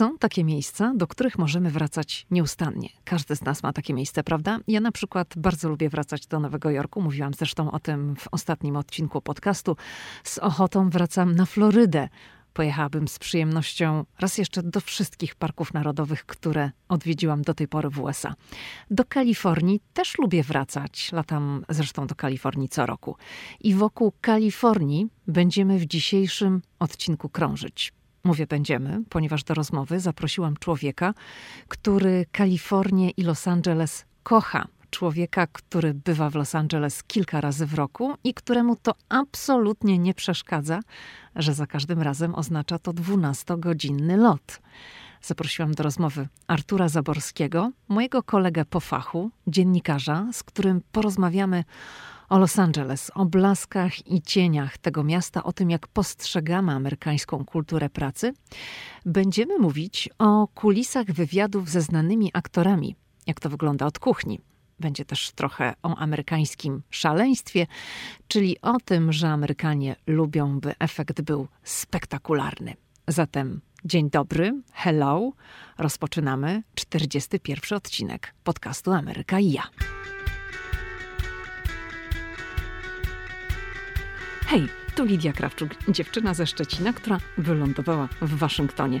Są takie miejsca, do których możemy wracać nieustannie. Każdy z nas ma takie miejsce, prawda? Ja na przykład bardzo lubię wracać do Nowego Jorku. Mówiłam zresztą o tym w ostatnim odcinku podcastu. Z ochotą wracam na Florydę. Pojechałabym z przyjemnością raz jeszcze do wszystkich parków narodowych, które odwiedziłam do tej pory w USA. Do Kalifornii też lubię wracać. Latam zresztą do Kalifornii co roku. I wokół Kalifornii będziemy w dzisiejszym odcinku krążyć. Mówię będziemy, ponieważ do rozmowy zaprosiłam człowieka, który Kalifornię i Los Angeles kocha. Człowieka, który bywa w Los Angeles kilka razy w roku i któremu to absolutnie nie przeszkadza, że za każdym razem oznacza to 12-godzinny lot. Zaprosiłam do rozmowy Artura Zaborskiego, mojego kolegę po fachu, dziennikarza, z którym porozmawiamy o Los Angeles, o blaskach i cieniach tego miasta, o tym, jak postrzegamy amerykańską kulturę pracy. Będziemy mówić o kulisach wywiadów ze znanymi aktorami, jak to wygląda od kuchni. Będzie też trochę o amerykańskim szaleństwie, czyli o tym, że Amerykanie lubią, by efekt był spektakularny. Zatem dzień dobry, hello. Rozpoczynamy 41 odcinek podcastu Ameryka i ja. Hej, tu Lidia Krawczuk, dziewczyna ze Szczecina, która wylądowała w Waszyngtonie.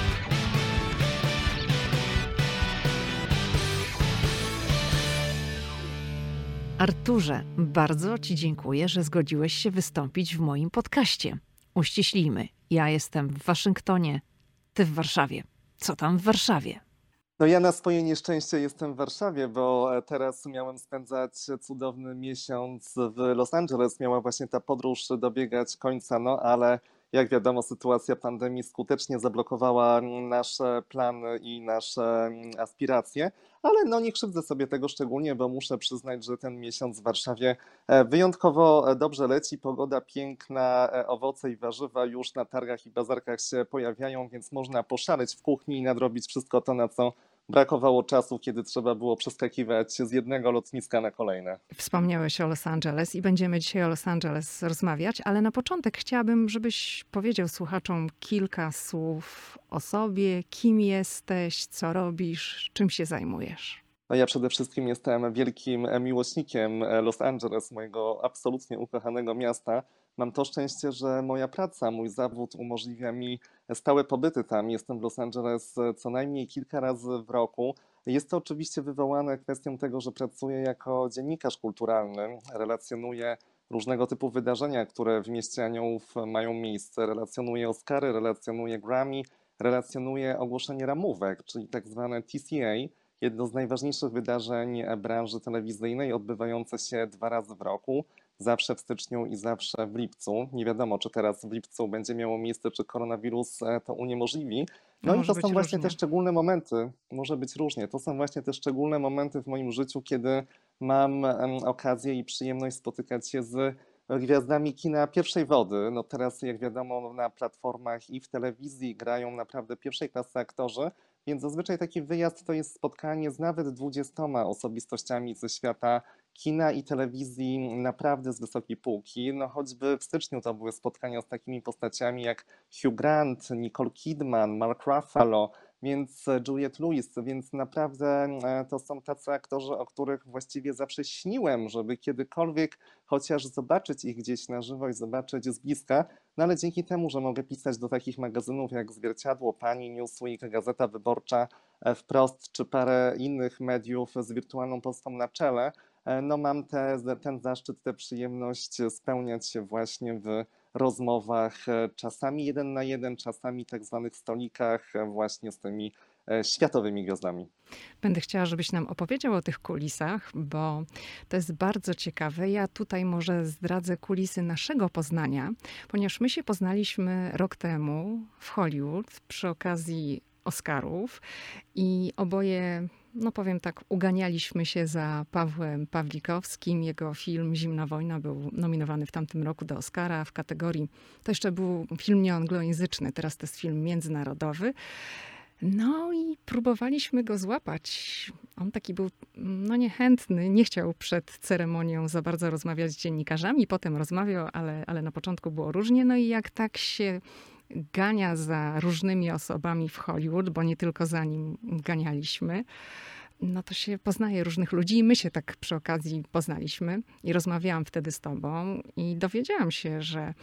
Arturze, bardzo Ci dziękuję, że zgodziłeś się wystąpić w moim podcaście. Uściślijmy, ja jestem w Waszyngtonie, Ty w Warszawie. Co tam w Warszawie? No ja na swoje nieszczęście jestem w Warszawie, bo e, teraz miałem spędzać cudowny miesiąc w Los Angeles. Miała właśnie ta podróż dobiegać końca, no ale jak wiadomo, sytuacja pandemii skutecznie zablokowała nasze plany i nasze aspiracje, ale no nie krzywdzę sobie tego szczególnie, bo muszę przyznać, że ten miesiąc w Warszawie e, wyjątkowo dobrze leci, pogoda piękna, e, owoce i warzywa już na targach i bazarkach się pojawiają, więc można poszaleć w kuchni i nadrobić wszystko to, na co brakowało czasu, kiedy trzeba było przeskakiwać z jednego lotniska na kolejne. Wspomniałeś o Los Angeles i będziemy dzisiaj o Los Angeles rozmawiać, ale na początek chciałabym, żebyś powiedział słuchaczom kilka słów o sobie, kim jesteś, co robisz, czym się zajmujesz. No ja przede wszystkim jestem wielkim miłośnikiem Los Angeles, mojego absolutnie ukochanego miasta. Mam to szczęście, że moja praca, mój zawód umożliwia mi stałe pobyty tam. Jestem w Los Angeles co najmniej kilka razy w roku. Jest to oczywiście wywołane kwestią tego, że pracuję jako dziennikarz kulturalny, relacjonuję różnego typu wydarzenia, które w mieście Aniołów mają miejsce. Relacjonuję Oscary, relacjonuję Grammy, relacjonuję ogłoszenie ramówek, czyli tak zwane TCA, jedno z najważniejszych wydarzeń branży telewizyjnej, odbywające się dwa razy w roku zawsze w styczniu i zawsze w lipcu. Nie wiadomo, czy teraz w lipcu będzie miało miejsce, czy koronawirus e, to uniemożliwi. No, no i to są właśnie różnie. te szczególne momenty, może być różnie, to są właśnie te szczególne momenty w moim życiu, kiedy mam okazję i przyjemność spotykać się z gwiazdami kina pierwszej wody. No teraz, jak wiadomo, na platformach i w telewizji grają naprawdę pierwszej klasy aktorzy, więc zazwyczaj taki wyjazd to jest spotkanie z nawet dwudziestoma osobistościami ze świata kina i telewizji naprawdę z wysokiej półki. No choćby w styczniu to były spotkania z takimi postaciami jak Hugh Grant, Nicole Kidman, Mark Ruffalo, więc Juliette Lewis, więc naprawdę e, to są tacy aktorzy, o których właściwie zawsze śniłem, żeby kiedykolwiek chociaż zobaczyć ich gdzieś na żywo i zobaczyć z bliska, no ale dzięki temu, że mogę pisać do takich magazynów jak Zwierciadło, Pani, Newsweek, Gazeta Wyborcza, e, Wprost czy parę innych mediów z wirtualną postą na czele, E, no mam te, ten zaszczyt, tę przyjemność spełniać się właśnie w rozmowach, e, czasami jeden na jeden, czasami tak zwanych stolikach, e, właśnie z tymi światowymi gwiazdami. Będę chciała, żebyś nam opowiedział o tych kulisach, bo to jest bardzo ciekawe. Ja tutaj może zdradzę kulisy naszego Poznania, ponieważ my się poznaliśmy rok temu w Hollywood przy okazji Oscarów i oboje no powiem tak, uganialiśmy się za Pawłem Pawlikowskim. Jego film Zimna Wojna był nominowany w tamtym roku do Oscara w kategorii, to jeszcze był film nieanglojęzyczny, teraz to jest film międzynarodowy. No i próbowaliśmy go złapać. On taki był no niechętny, nie chciał przed ceremonią za bardzo rozmawiać z dziennikarzami, potem rozmawiał, ale, ale na początku było różnie. No i jak tak się gania za różnymi osobami w Hollywood, bo nie tylko za nim ganialiśmy, no to się poznaje różnych ludzi i my się tak przy okazji poznaliśmy i rozmawiałam wtedy z tobą i dowiedziałam się, że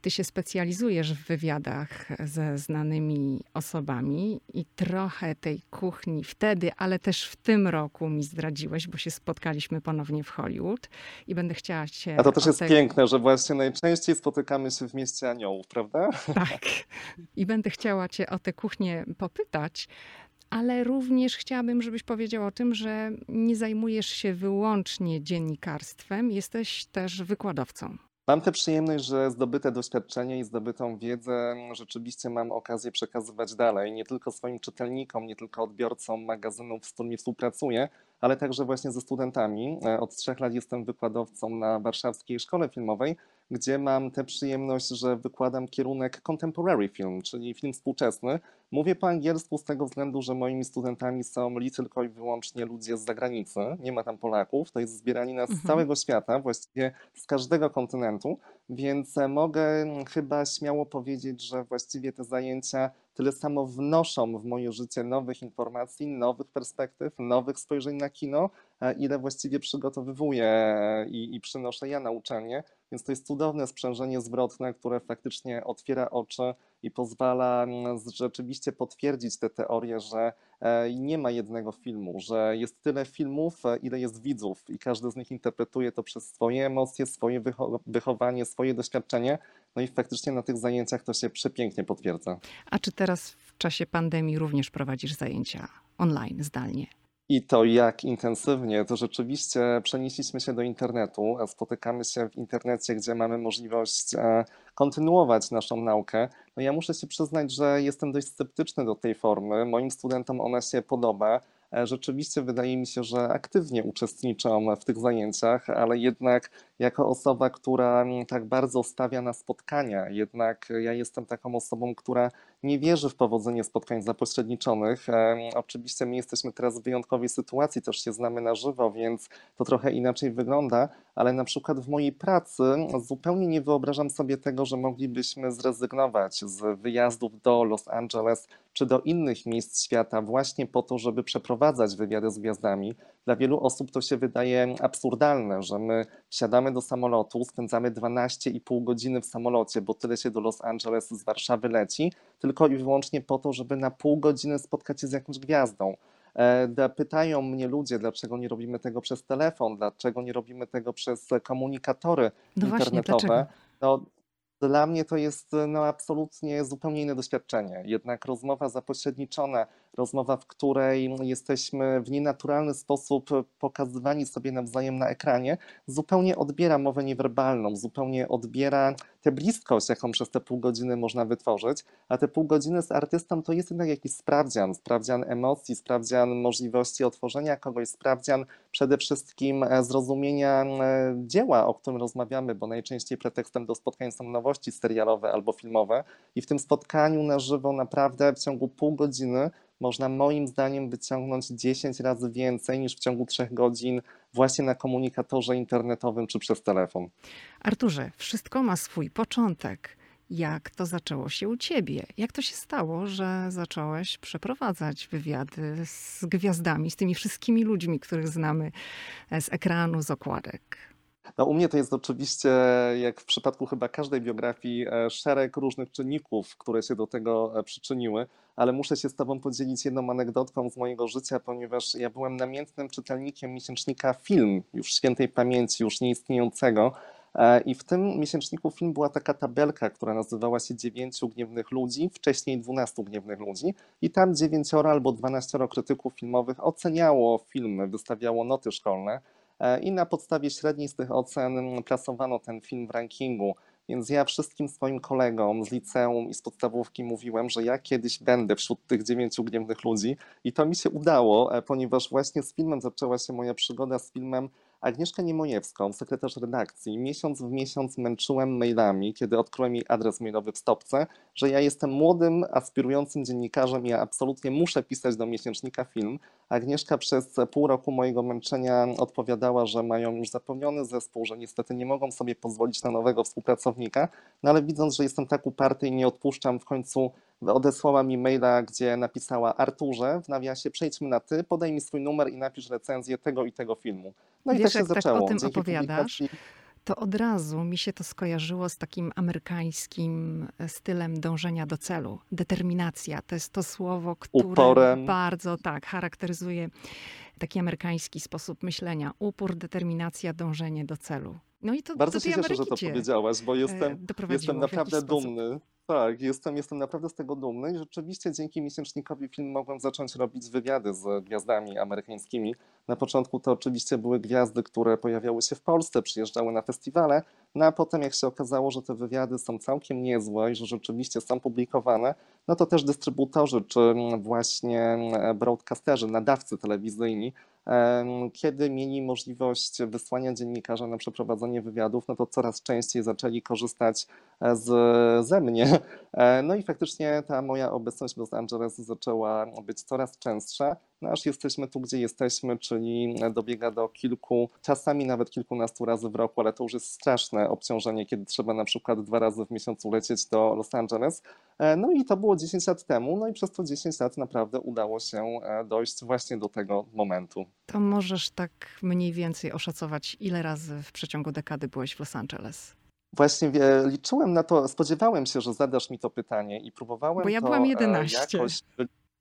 ty się specjalizujesz w wywiadach ze znanymi osobami i trochę tej kuchni wtedy, ale też w tym roku mi zdradziłeś, bo się spotkaliśmy ponownie w Hollywood i będę chciała cię... A to też jest piękne, że właśnie najczęściej spotykamy się w mieście aniołów, prawda? Tak. I będę chciała cię o tę kuchnię popytać, ale również chciałabym, żebyś powiedział o tym, że nie zajmujesz się wyłącznie dziennikarstwem, jesteś też wykładowcą. Mam tę przyjemność, że zdobyte doświadczenie i zdobytą wiedzę rzeczywiście mam okazję przekazywać dalej, nie tylko swoim czytelnikom, nie tylko odbiorcom magazynów, z którymi współpracuję, ale także właśnie ze studentami. E, od trzech lat jestem wykładowcą na Warszawskiej Szkole Filmowej, gdzie mam tę przyjemność, że wykładam kierunek contemporary film, czyli film współczesny. Mówię po angielsku z tego względu, że moimi studentami są li tylko i wyłącznie ludzie z zagranicy, nie ma tam Polaków, to jest zbieranina z mhm. całego świata, właściwie z każdego kontynentu, więc e, mogę chyba śmiało powiedzieć, że właściwie te zajęcia tyle samo wnoszą w moje życie nowych informacji, nowych perspektyw, nowych spojrzeń na kino, ile właściwie przygotowywuję e, i, i przynoszę ja na uczelnię. Więc to jest cudowne sprzężenie zwrotne, które faktycznie otwiera oczy i pozwala mm, rzeczywiście potwierdzić te teorie, że e, nie ma jednego filmu, że jest tyle filmów, ile jest widzów i każdy z nich interpretuje to przez swoje emocje, swoje wychowanie, swoje doświadczenie. No i faktycznie na tych zajęciach to się przepięknie potwierdza. A czy teraz w czasie pandemii również prowadzisz zajęcia online, zdalnie? I to jak intensywnie, to rzeczywiście przenieśliśmy się do internetu, spotykamy się w internecie, gdzie mamy możliwość e, kontynuować naszą naukę. No ja muszę się przyznać, że jestem dość sceptyczny do tej formy. Moim studentom ona się podoba. E, rzeczywiście wydaje mi się, że aktywnie uczestniczą w tych zajęciach, ale jednak jako osoba, która tak bardzo stawia na spotkania, jednak ja jestem taką osobą, która nie wierzy w powodzenie spotkań zapośredniczonych. Oczywiście my jesteśmy teraz w wyjątkowej sytuacji, też się znamy na żywo, więc to trochę inaczej wygląda, ale na przykład w mojej pracy zupełnie nie wyobrażam sobie tego, że moglibyśmy zrezygnować z wyjazdów do Los Angeles czy do innych miejsc świata właśnie po to, żeby przeprowadzać wywiady z gwiazdami. Dla wielu osób to się wydaje absurdalne, że my wsiadamy do samolotu, spędzamy 12,5 godziny w samolocie, bo tyle się do Los Angeles z Warszawy leci, tylko i wyłącznie po to, żeby na pół godziny spotkać się z jakąś gwiazdą. E, pytają mnie ludzie, dlaczego nie robimy tego przez telefon, dlaczego nie robimy tego przez komunikatory no internetowe. Właśnie, no, dla mnie to jest no, absolutnie zupełnie inne doświadczenie. Jednak rozmowa zapośredniczona, rozmowa, w której jesteśmy w nienaturalny sposób pokazywani sobie nawzajem na ekranie, zupełnie odbiera mowę niewerbalną, zupełnie odbiera tę bliskość, jaką przez te pół godziny można wytworzyć, a te pół godziny z artystą to jest jednak jakiś sprawdzian, sprawdzian emocji, sprawdzian możliwości otworzenia kogoś, sprawdzian przede wszystkim e, zrozumienia e, dzieła, o którym rozmawiamy, bo najczęściej pretekstem do spotkań są nowości serialowe albo filmowe. I w tym spotkaniu na żywo naprawdę w ciągu pół godziny można moim zdaniem wyciągnąć 10 razy więcej niż w ciągu 3 godzin właśnie na komunikatorze internetowym czy przez telefon. Arturze, wszystko ma swój początek. Jak to zaczęło się u ciebie? Jak to się stało, że zacząłeś przeprowadzać wywiady z gwiazdami, z tymi wszystkimi ludźmi, których znamy z ekranu, z okładek? No, u mnie to jest oczywiście, jak w przypadku chyba każdej biografii, e, szereg różnych czynników, które się do tego e, przyczyniły, ale muszę się z Tobą podzielić jedną anegdotką z mojego życia, ponieważ ja byłem namiętnym czytelnikiem miesięcznika Film, już świętej pamięci, już nieistniejącego. E, I w tym miesięczniku film była taka tabelka, która nazywała się Dziewięciu Gniewnych Ludzi, wcześniej Dwunastu Gniewnych Ludzi. I tam dziewięcioro albo dwanaścioro krytyków filmowych oceniało filmy, wystawiało noty szkolne. E, i na podstawie średniej z tych ocen plasowano ten film w rankingu. Więc ja wszystkim swoim kolegom z liceum i z podstawówki mówiłem, że ja kiedyś będę wśród tych dziewięciu gniewnych ludzi. I to mi się udało, e, ponieważ właśnie z filmem zaczęła się moja przygoda z filmem Agnieszkę Niemojewską, sekretarz redakcji, miesiąc w miesiąc męczyłem mailami, kiedy odkryłem jej adres mailowy w stopce, że ja jestem młodym, aspirującym dziennikarzem, ja absolutnie muszę pisać do miesięcznika film. Agnieszka przez pół roku mojego męczenia odpowiadała, że mają już zapewniony zespół, że niestety nie mogą sobie pozwolić na nowego współpracownika, no ale widząc, że jestem tak uparty i nie odpuszczam, w końcu odesłała mi maila, gdzie napisała Arturze, w nawiasie przejdźmy na ty, podaj mi swój numer i napisz recenzję tego i tego filmu. No Wiesz, i tak się jak zaczęło. tak o tym Dzięki opowiadasz, publikacji- to od razu mi się to skojarzyło z takim amerykańskim e, stylem dążenia do celu. Determinacja to jest to słowo, które Uporem. bardzo tak charakteryzuje taki amerykański sposób myślenia. Upór, determinacja, dążenie do celu. No i to Bardzo tej się cieszę, że to powiedziałaś, bo e, jestem, jestem naprawdę dumny. Tak, jestem, jestem naprawdę z tego dumny i rzeczywiście dzięki miesięcznikowi film mogłem zacząć robić wywiady z gwiazdami amerykańskimi. Na początku to oczywiście były gwiazdy, które pojawiały się w Polsce, przyjeżdżały na festiwale, no a potem jak się okazało, że te wywiady są całkiem niezłe i że rzeczywiście są publikowane, no to też dystrybutorzy czy właśnie broadcasterzy, nadawcy telewizyjni Kiedy mieli możliwość wysłania dziennikarza na przeprowadzenie wywiadów, no to coraz częściej zaczęli korzystać e, z, ze mnie. E, No i faktycznie ta moja obecność w Los Angeles zaczęła być coraz częstsza, no aż jesteśmy tu, gdzie jesteśmy, czyli dobiega do kilku, czasami nawet kilkunastu razy w roku, ale to już jest straszne obciążenie, kiedy trzeba na przykład dwa razy w miesiącu lecieć do Los Angeles. E, No i to było 10 lat temu, no i przez to 10 lat naprawdę udało się e, dojść właśnie do tego momentu. To możesz tak mniej więcej oszacować, ile razy w przeciągu dekady byłeś w Los Angeles? Właśnie wie- liczyłem na to, spodziewałem się, że zadasz mi to pytanie i próbowałem Bo ja byłam e, 11. jakoś...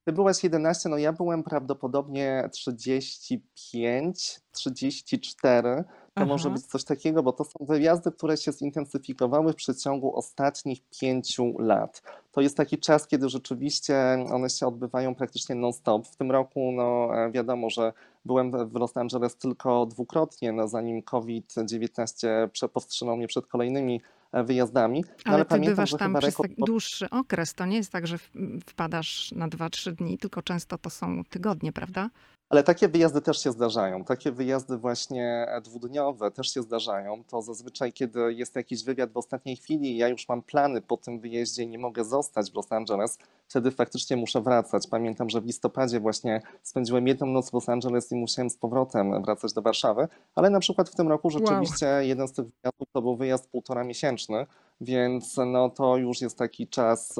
Ty byłaś 11, no ja byłem prawdopodobnie 35, 34. To może Aha. być coś takiego, bo to są wyjazdy, które się zintensyfikowały w przeciągu ostatnich pięciu lat. To jest taki czas, kiedy rzeczywiście one się odbywają praktycznie non-stop. W tym roku, no wiadomo, że byłem w Los Angeles tylko dwukrotnie, no, zanim COVID-19 prze- powstrzymał mnie przed kolejnymi e, wyjazdami. No, Ale, ty pamiętam, bywasz tam przez rekord tak dłuższy okres. To nie jest tak, że wpadasz na 2-3 dni, tylko często to są tygodnie, prawda? Ale takie wyjazdy też się zdarzają. Takie wyjazdy właśnie dwudniowe też się zdarzają. To zazwyczaj, kiedy jest jakiś wywiad w ostatniej chwili, ja już mam plany po tym wyjeździe i nie mogę zostać w Los Angeles, wtedy faktycznie muszę wracać. Pamiętam, że w listopadzie właśnie spędziłem jedną noc w Los Angeles i musiałem z powrotem wracać do Warszawy, ale na przykład w tym roku rzeczywiście jeden z tych wyjazdów to był wyjazd półtora miesięczny, więc no to już jest taki czas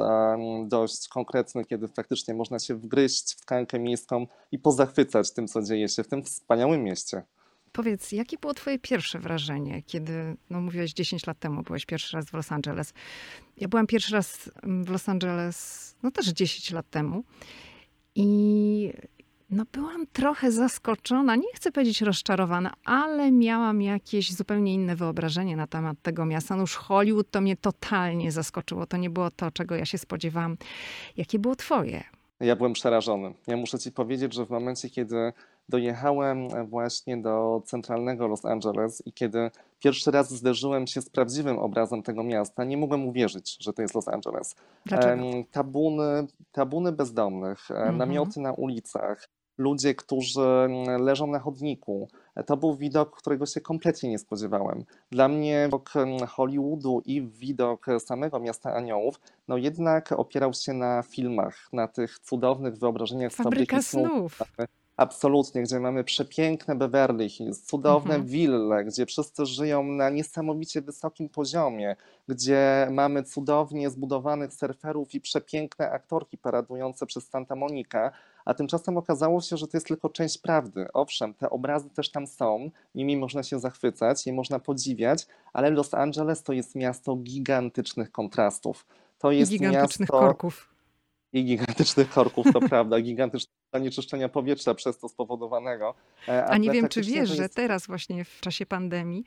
dość konkretny, kiedy faktycznie można się wgryźć w tkankę miejską i pozachwycać tym, co dzieje się w tym wspaniałym mieście. Powiedz, jakie było twoje pierwsze wrażenie, kiedy, no mówiłeś 10 lat temu, byłeś pierwszy raz w Los Angeles. Ja byłam pierwszy raz mm, w Los Angeles, no też 10 lat temu i no byłam trochę zaskoczona, nie chcę powiedzieć rozczarowana, ale miałam jakieś zupełnie inne wyobrażenie na temat tego miasta. No już Hollywood to mnie totalnie zaskoczyło, to nie było to, czego ja się spodziewałam. Jakie było twoje? Ja byłem przerażony. Ja muszę ci powiedzieć, że w momencie, kiedy dojechałem właśnie do centralnego Los Angeles i kiedy pierwszy raz zderzyłem się z prawdziwym obrazem tego miasta, nie mogłem uwierzyć, że to jest Los Angeles. Dlaczego? Tabuny, tabuny bezdomnych, Mhm. namioty na ulicach, ludzie, którzy mm, leżą na chodniku. To był widok, którego się kompletnie nie spodziewałem. Dla mnie widok mm, Hollywoodu i widok samego miasta aniołów, no jednak opierał się na filmach, na tych cudownych wyobrażeniach z Fabryka fabryki snów. Absolutnie, gdzie mamy przepiękne Beverly Hills, cudowne Mhm. wille, gdzie wszyscy żyją na niesamowicie wysokim poziomie, gdzie mamy cudownie zbudowanych surferów i przepiękne aktorki paradujące przez Santa Monica, a tymczasem okazało się, że to jest tylko część prawdy. Owszem, te obrazy też tam są, nimi można się zachwycać, je można podziwiać, ale Los Angeles to jest miasto gigantycznych kontrastów. To jest gigantycznych miasto korków. i gigantycznych korków, to prawda, gigantycznego zanieczyszczenia powietrza przez to spowodowanego. E, A nie ale wiem, czy wiesz, to że jest- teraz właśnie w czasie pandemii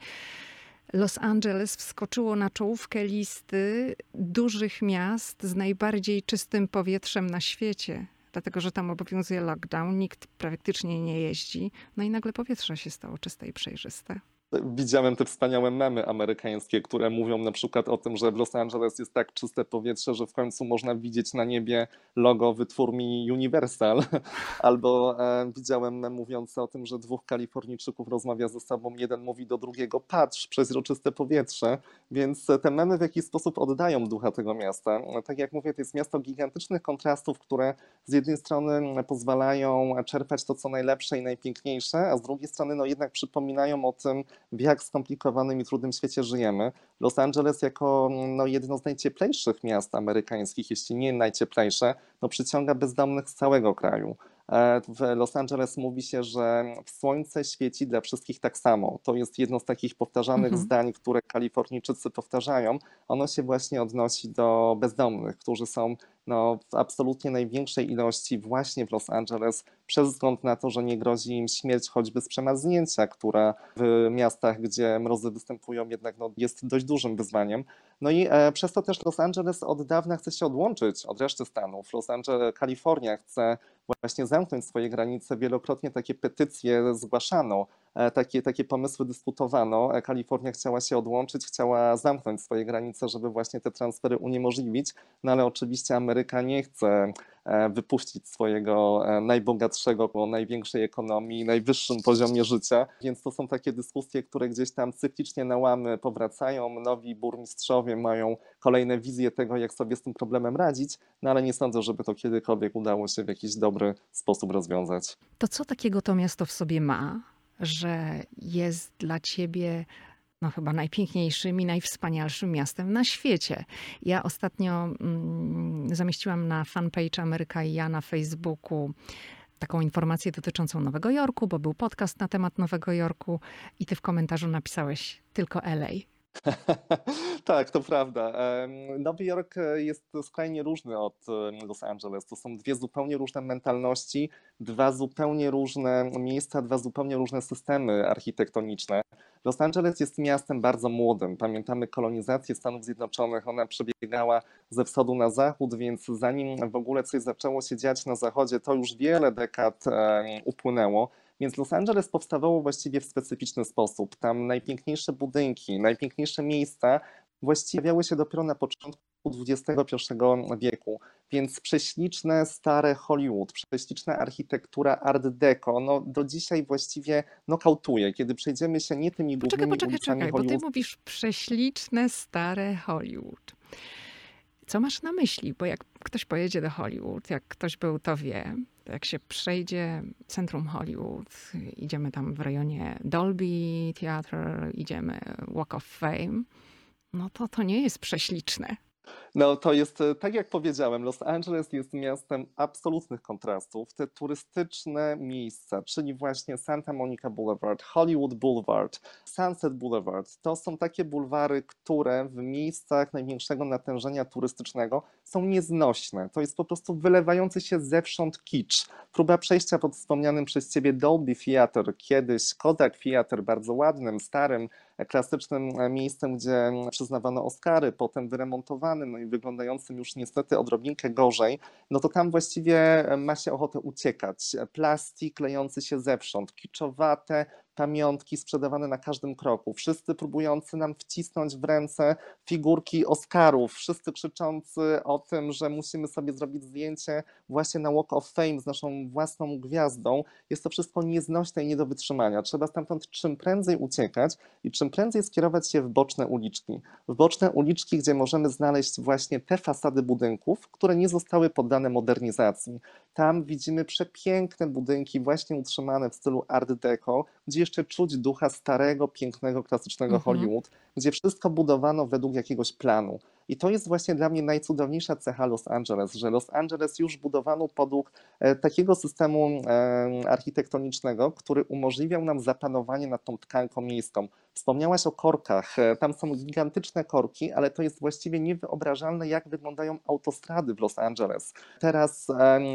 Los Angeles wskoczyło na czołówkę listy dużych miast z najbardziej czystym powietrzem na świecie. Dlatego, że tam obowiązuje lockdown, nikt praktycznie nie jeździ. No i nagle powietrze się stało czyste i przejrzyste. Widziałem te wspaniałe memy amerykańskie, które mówią na przykład o tym, że w Los Angeles jest tak czyste powietrze, że w końcu można widzieć na niebie logo wytwórni Universal. Albo e, widziałem mem mówiący o tym, że dwóch Kalifornijczyków rozmawia ze sobą, jeden mówi do drugiego, patrz, przezroczyste powietrze. Więc te memy w jakiś sposób oddają ducha tego miasta. Tak jak mówię, to jest miasto gigantycznych kontrastów, które z jednej strony pozwalają czerpać to, co najlepsze i najpiękniejsze, a z drugiej strony no jednak przypominają o tym, w jak skomplikowanym i trudnym świecie żyjemy. Los Angeles jako no, jedno z najcieplejszych miast amerykańskich, jeśli nie najcieplejsze, no, przyciąga bezdomnych z całego kraju. E, w Los Angeles mówi się, że słońce świeci dla wszystkich tak samo. To jest jedno z takich powtarzanych mhm. zdań, które Kalifornijczycy powtarzają. Ono się właśnie odnosi do bezdomnych, którzy są no, w absolutnie największej ilości właśnie w Los Angeles, przez wzgląd na to, że nie grozi im śmierć choćby z przemarznięcia, która w miastach, gdzie mrozy występują, jednak no, jest dość dużym wyzwaniem. No i e, przez to też Los Angeles od dawna chce się odłączyć od reszty Stanów. Los Angeles, Kalifornia chce właśnie zamknąć swoje granice. Wielokrotnie takie petycje zgłaszano, takie, takie pomysły dyskutowano. E, Kalifornia chciała się odłączyć, chciała zamknąć swoje granice, żeby właśnie te transfery uniemożliwić, no ale oczywiście Ameryka nie chce E, wypuścić swojego e, najbogatszego, o największej ekonomii, najwyższym poziomie życia. Więc to są takie dyskusje, które gdzieś tam cyklicznie na łamy powracają. Nowi burmistrzowie mają kolejne wizje tego, jak sobie z tym problemem radzić, no ale nie sądzę, żeby to kiedykolwiek udało się w jakiś dobry sposób rozwiązać. To co takiego to miasto w sobie ma, że jest dla ciebie no chyba najpiękniejszym i najwspanialszym miastem na świecie. Ja ostatnio mm, zamieściłam na fanpage Ameryka i ja na Facebooku taką informację dotyczącą Nowego Jorku, bo był podcast na temat Nowego Jorku i ty w komentarzu napisałeś tylko LA. tak, to prawda. Nowy Jork e, jest skrajnie różny od Los Angeles. To są dwie zupełnie różne mentalności, dwa zupełnie różne miejsca, dwa zupełnie różne systemy architektoniczne. Los Angeles jest miastem bardzo młodym. Pamiętamy kolonizację Stanów Zjednoczonych, ona przebiegała ze wschodu na zachód, więc zanim w ogóle coś zaczęło się dziać na zachodzie, to już wiele dekad upłynęło. Więc Los Angeles powstawało właściwie w specyficzny sposób. Tam najpiękniejsze budynki, najpiękniejsze miejsca właściwie pojawiały się dopiero na początku XXI wieku. Więc prześliczne, stare Hollywood, prześliczna architektura Art Deco, no do dzisiaj właściwie nokautuje, kiedy przejdziemy się nie tymi głównymi poczekaj, poczekaj, czekaj, Hollywood. bo ty mówisz prześliczne, stare Hollywood. Co masz na myśli? Bo jak ktoś pojedzie do Hollywood, jak ktoś był, to wie, jak się przejdzie centrum Hollywood, idziemy tam w rejonie Dolby Theatre, idziemy Walk of Fame, no to to nie jest prześliczne. No to jest, e, tak jak powiedziałem, Los Angeles jest miastem absolutnych kontrastów. Te turystyczne miejsca, czyli właśnie Santa Monica Boulevard, Hollywood Boulevard, Sunset Boulevard, to są takie bulwary, które w miejscach największego natężenia turystycznego są nieznośne. To jest po prostu wylewający się zewsząd kicz. Próba przejścia pod wspomnianym przez ciebie Dolby Theatre, kiedyś Kodak Theatre, bardzo ładnym, starym, klasycznym e, miejscem, gdzie przyznawano Oscary, potem wyremontowanym, no i wyglądającym już niestety odrobinkę gorzej, no to tam właściwie ma się ochotę uciekać. Plastik lejący się zewsząd, kiczowate, pamiątki sprzedawane na każdym kroku, wszyscy próbujący nam wcisnąć w ręce figurki Oscarów, wszyscy krzyczący o tym, że musimy sobie zrobić zdjęcie właśnie na Walk of Fame z naszą własną gwiazdą. Jest to wszystko nieznośne i nie do wytrzymania. Trzeba stamtąd czym prędzej uciekać i czym prędzej skierować się w boczne uliczki. W boczne uliczki, gdzie możemy znaleźć właśnie te fasady budynków, które nie zostały poddane modernizacji. Tam widzimy przepiękne budynki, właśnie utrzymane w stylu Art Deco, gdzie jeszcze czuć ducha starego, pięknego, klasycznego mhm. Hollywood, gdzie wszystko budowano według jakiegoś planu. I to jest właśnie dla mnie najcudowniejsza cecha Los Angeles, że Los Angeles już budowano podług e, takiego systemu architektonicznego, który umożliwiał nam zapanowanie nad tą tkanką miejską. Wspomniałaś o korkach. E, tam są gigantyczne korki, ale to jest właściwie niewyobrażalne, jak wyglądają autostrady w Los Angeles. Teraz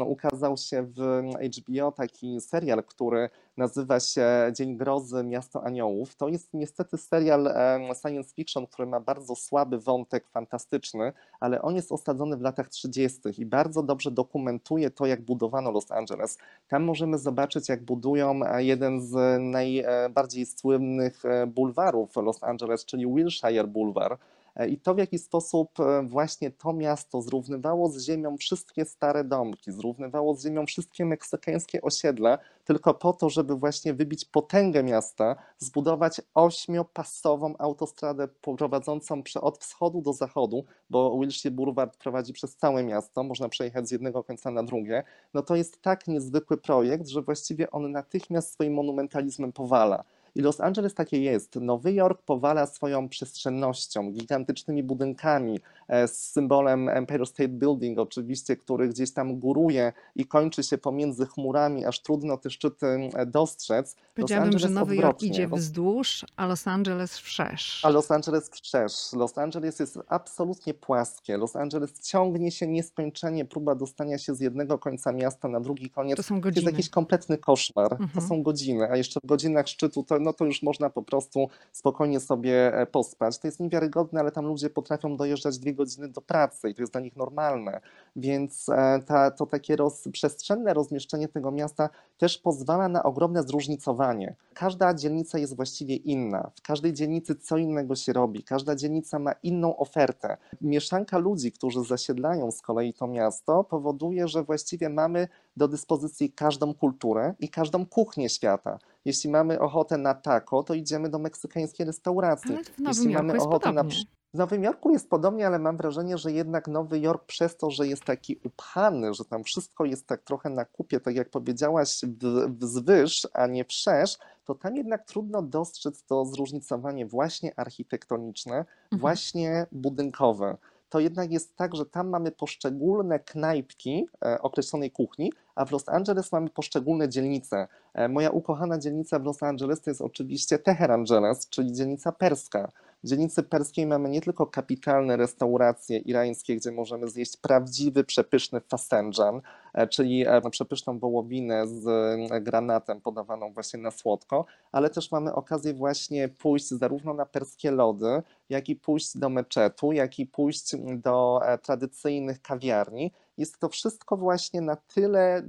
ukazał się w HBO taki serial, który nazywa się Dzień Grozy, Miasto Aniołów. To jest niestety serial science fiction, który ma bardzo słaby wątek fantastyczny, ale on jest osadzony w latach 30. i bardzo dobrze dokumentuje to, jak budowano Los Angeles. Tam możemy zobaczyć, jak budują jeden z najbardziej słynnych bulwarów bulwarów Los Angeles, czyli Wilshire Boulevard. E, I to, w jaki sposób e, właśnie to miasto zrównywało z ziemią wszystkie stare domki, zrównywało z ziemią wszystkie meksykańskie osiedla, tylko po to, żeby właśnie wybić potęgę miasta, zbudować ośmiopasową autostradę prowadzącą od wschodu do zachodu, bo Wilshire Boulevard prowadzi przez całe miasto, można przejechać z jednego końca na drugie. No to jest tak niezwykły projekt, że właściwie on natychmiast swoim monumentalizmem powala. I Los Angeles takie jest. Nowy Jork powala swoją przestrzennością, gigantycznymi budynkami, e, z symbolem Empire State Building oczywiście, który gdzieś tam góruje i kończy się pomiędzy chmurami, aż trudno te szczyty e, dostrzec. Powiedziałabym, że Nowy Jork idzie wzdłuż, a Los Angeles wszerz. A Los Angeles wszerz. Los Angeles jest absolutnie płaskie. Los Angeles ciągnie się nieskończenie, próba dostania się z jednego końca miasta na drugi koniec. To są godziny. To jest jakiś kompletny koszmar. Mhm. To są godziny, a jeszcze w godzinach szczytu to no to już można po prostu spokojnie sobie e, pospać. To jest niewiarygodne, ale tam ludzie potrafią dojeżdżać dwie godziny do pracy i to jest dla nich normalne. Więc e, ta, to takie roz, przestrzenne rozmieszczenie tego miasta też pozwala na ogromne zróżnicowanie. Każda dzielnica jest właściwie inna. W każdej dzielnicy co innego się robi. Każda dzielnica ma inną ofertę. Mieszanka ludzi, którzy zasiedlają z kolei to miasto, powoduje, że właściwie mamy do dyspozycji każdą kulturę i każdą kuchnię świata. Jeśli mamy ochotę na taco, to idziemy do meksykańskiej restauracji. Ale w Nowym Jeśli Jorku mamy ochotę podobnie. na w Nowym Jorku jest podobnie, ale mam wrażenie, że jednak Nowy Jork przez to, że jest taki upchany, że tam wszystko jest tak trochę na kupie, tak jak powiedziałaś, wzwyż, a nie wszerz, to tam jednak trudno dostrzec to zróżnicowanie właśnie architektoniczne, mhm. właśnie budynkowe to jednak jest tak, że tam mamy poszczególne knajpki e, określonej kuchni, a w Los Angeles mamy poszczególne dzielnice. E, moja ukochana dzielnica w Los Angeles to jest oczywiście Teherangeles, czyli dzielnica perska. W dzielnicy perskiej mamy nie tylko kapitalne restauracje irańskie, gdzie możemy zjeść prawdziwy, przepyszny fasenjan, e, czyli e, przepyszną wołowinę z e, granatem podawaną właśnie na słodko, ale też mamy okazję właśnie pójść zarówno na perskie lody, jak i pójść do meczetu, jak i pójść do tradycyjnych kawiarni jest to wszystko właśnie na tyle,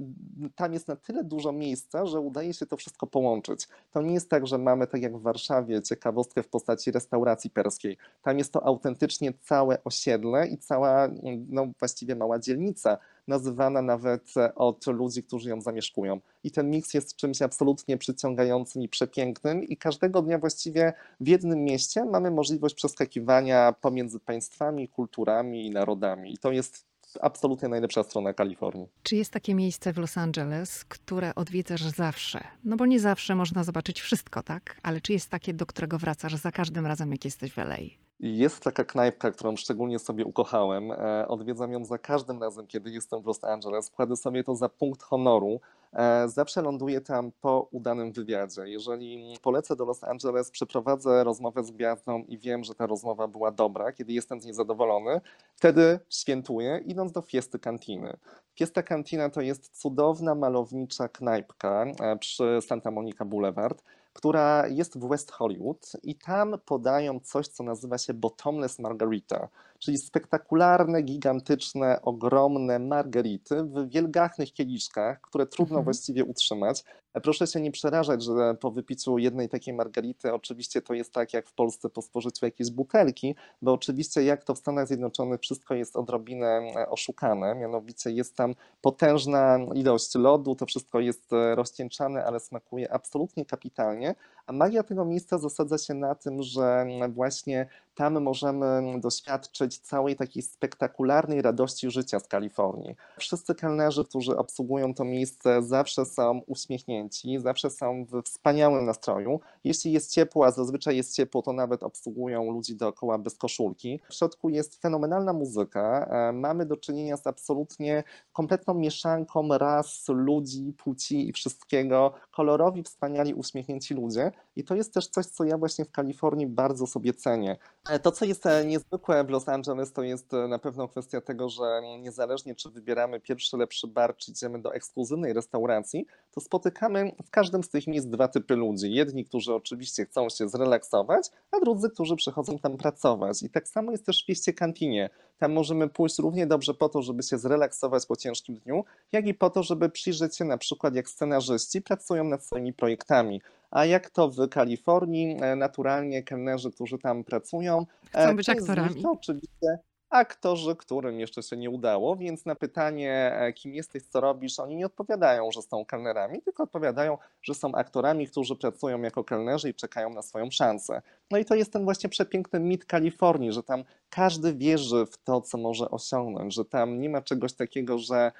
tam jest na tyle dużo miejsca, że udaje się to wszystko połączyć. To nie jest tak, że mamy, tak jak w Warszawie, ciekawostkę w postaci restauracji perskiej. Tam jest to autentycznie całe osiedle i cała, no właściwie mała dzielnica, nazywana nawet od ludzi, którzy ją zamieszkują. I ten miks jest czymś absolutnie przyciągającym i przepięknym i każdego dnia właściwie w jednym mieście mamy możliwość przeskakiwania pomiędzy państwami, kulturami i narodami. I to jest absolutnie najlepsza strona Kalifornii. Czy jest takie miejsce w Los Angeles, które odwiedzasz zawsze? No bo nie zawsze można zobaczyć wszystko, tak? Ale czy jest takie, do którego wracasz za każdym razem, jak jesteś w LA? Jest taka knajpka, którą szczególnie sobie ukochałem. E, odwiedzam ją za każdym razem, kiedy jestem w Los Angeles. Kładę sobie to za punkt honoru. E, zawsze ląduję tam po udanym wywiadzie. Jeżeli polecę do Los Angeles, przeprowadzę rozmowę z gwiazdą i wiem, że ta rozmowa była dobra, kiedy jestem z niej zadowolony, wtedy świętuję, idąc do Fiesty Cantiny. Fiesta Cantina to jest cudowna, malownicza knajpka e, przy Santa Monica Boulevard która jest w West Hollywood i tam podają coś, co nazywa się bottomless margarita, czyli spektakularne, gigantyczne, ogromne margarity w wielgachnych kieliszkach, które trudno mhm. właściwie utrzymać. Proszę się nie przerażać, że po wypiciu jednej takiej margarity oczywiście to jest tak jak w Polsce po spożyciu jakiejś butelki, bo oczywiście jak to w Stanach Zjednoczonych wszystko jest odrobinę e, oszukane, mianowicie jest tam potężna ilość lodu, to wszystko jest e, rozcieńczane, ale smakuje absolutnie kapitalnie, a magia tego miejsca zasadza się na tym, że właśnie tam możemy doświadczyć całej takiej spektakularnej radości życia z Kalifornii. Wszyscy kelnerzy, którzy obsługują to miejsce, zawsze są uśmiechnięci, zawsze są w wspaniałym nastroju. Jeśli jest ciepło, a zazwyczaj jest ciepło, to nawet obsługują ludzi dookoła bez koszulki. W środku jest fenomenalna muzyka. E, mamy do czynienia z absolutnie kompletną mieszanką ras, ludzi, płci i wszystkiego. Kolorowi, wspaniali, uśmiechnięci ludzie. I to jest też coś, co ja właśnie w Kalifornii bardzo sobie cenię. E, to, co jest e, niezwykłe w Los Angeles, to jest e, na pewno kwestia tego, że niezależnie czy wybieramy pierwszy lepszy bar, czy idziemy do ekskluzywnej restauracji, to spotykamy w każdym z tych miejsc dwa typy ludzi. Jedni, którzy oczywiście chcą się zrelaksować, a drudzy, którzy przychodzą tam pracować. I tak samo jest też w Pieście Kantinie. Tam możemy pójść równie dobrze po to, żeby się zrelaksować po ciężkim dniu, jak i po to, żeby przyjrzeć się na przykład jak scenarzyści pracują nad swoimi projektami A jak to w Kalifornii, naturalnie kelnerzy, którzy tam pracują, chcą być aktorami. To oczywiście aktorzy, którym jeszcze się nie udało, więc na pytanie, e, kim jesteś, co robisz, oni nie odpowiadają, że są kelnerami, tylko odpowiadają, że są aktorami, którzy pracują jako kelnerzy i czekają na swoją szansę. No i to jest ten właśnie przepiękny mit Kalifornii, że tam każdy wierzy w to, co może osiągnąć, że tam nie ma czegoś takiego, że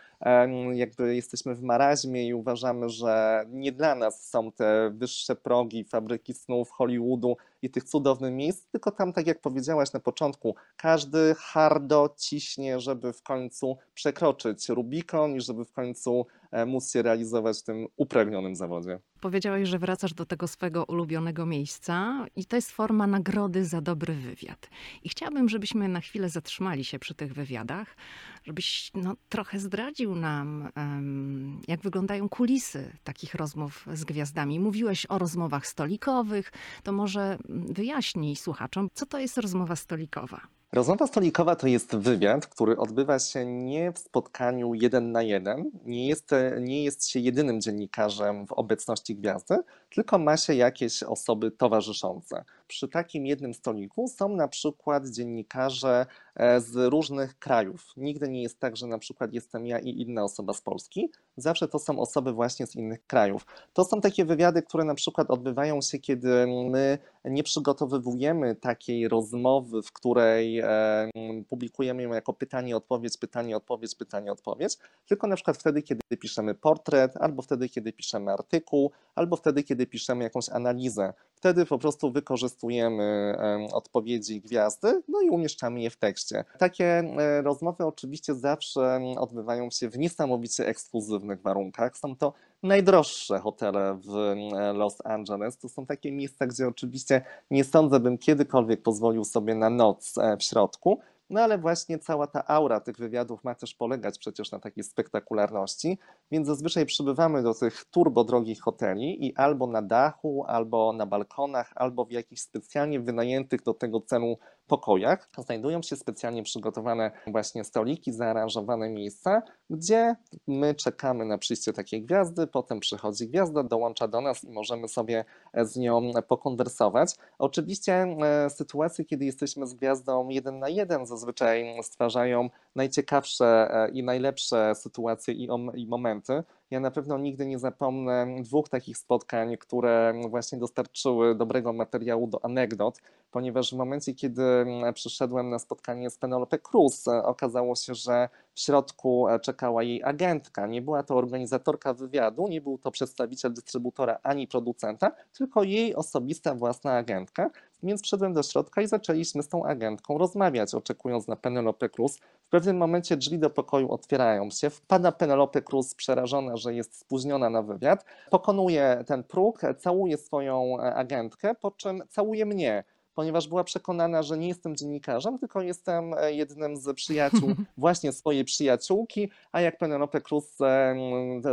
jakby jesteśmy w maraźmie i uważamy, że nie dla nas są te wyższe progi, fabryki snów, Hollywoodu i tych cudownych miejsc, tylko tam, tak jak powiedziałaś na początku, każdy hardo ciśnie, żeby w końcu przekroczyć Rubikon i żeby w końcu móc się realizować w tym upragnionym zawodzie. Powiedziałeś, że wracasz do tego swojego ulubionego miejsca i to jest forma nagrody za dobry wywiad. I chciałabym, żebyśmy na chwilę zatrzymali się przy tych wywiadach, żebyś no, trochę zdradził nam, um, jak wyglądają kulisy takich rozmów z gwiazdami. Mówiłeś o rozmowach stolikowych, to może wyjaśnij słuchaczom, co to jest rozmowa stolikowa. Rozmowa stolikowa to jest wywiad, który odbywa się nie w spotkaniu jeden na jeden, nie jest, nie jest się jedynym dziennikarzem w obecności gwiazdy, tylko ma się jakieś osoby towarzyszące. Przy takim jednym stoliku są na przykład dziennikarze e, z różnych krajów. Nigdy nie jest tak, że na przykład jestem ja i inna osoba z Polski. Zawsze to są osoby właśnie z innych krajów. To są takie wywiady, które na przykład odbywają się, kiedy my nie przygotowywujemy takiej rozmowy, w której publikujemy ją jako pytanie, odpowiedź, pytanie, odpowiedź, pytanie, odpowiedź, tylko na przykład wtedy, kiedy piszemy portret, albo wtedy, kiedy piszemy artykuł, albo wtedy, kiedy piszemy jakąś analizę. Wtedy po prostu wykorzystujemy odpowiedzi gwiazdy, no i umieszczamy je w tekście. Takie e, rozmowy oczywiście zawsze odbywają się w niesamowicie ekskluzywnych warunkach. Są to najdroższe hotele w Los Angeles. To są takie miejsca, gdzie oczywiście nie sądzę, bym kiedykolwiek pozwolił sobie na noc e, w środku. No ale właśnie cała ta aura tych wywiadów ma też polegać przecież na takiej spektakularności, więc zazwyczaj przybywamy do tych turbo drogich hoteli i albo na dachu, albo na balkonach, albo w jakichś specjalnie wynajętych do tego celu pokojach znajdują się specjalnie przygotowane właśnie stoliki, zaaranżowane miejsca, gdzie my czekamy na przyjście takiej gwiazdy, potem przychodzi gwiazda, dołącza do nas i możemy sobie z nią pokonwersować. Oczywiście e, sytuacje, kiedy jesteśmy z gwiazdą jeden na jeden, zazwyczaj stwarzają najciekawsze e, i najlepsze sytuacje i momenty. Ja na pewno nigdy nie zapomnę dwóch takich spotkań, które właśnie dostarczyły dobrego materiału do anegdot, ponieważ w momencie, kiedy przyszedłem na spotkanie z Penelope Cruz, okazało się, że w środku czekała jej agentka. Nie była to organizatorka wywiadu, nie był to przedstawiciel dystrybutora ani producenta, tylko jej osobista własna agentka. Więc wszedłem do środka i zaczęliśmy z tą agentką rozmawiać, oczekując na Penelope Cruz. W pewnym momencie drzwi do pokoju otwierają się, wpada Penelope Cruz przerażona, że jest spóźniona na wywiad, pokonuje ten próg, całuje swoją agentkę, po czym całuje mnie ponieważ była przekonana, że nie jestem dziennikarzem, tylko jestem e, jednym z przyjaciół właśnie swojej przyjaciółki, a jak Penelope Cruz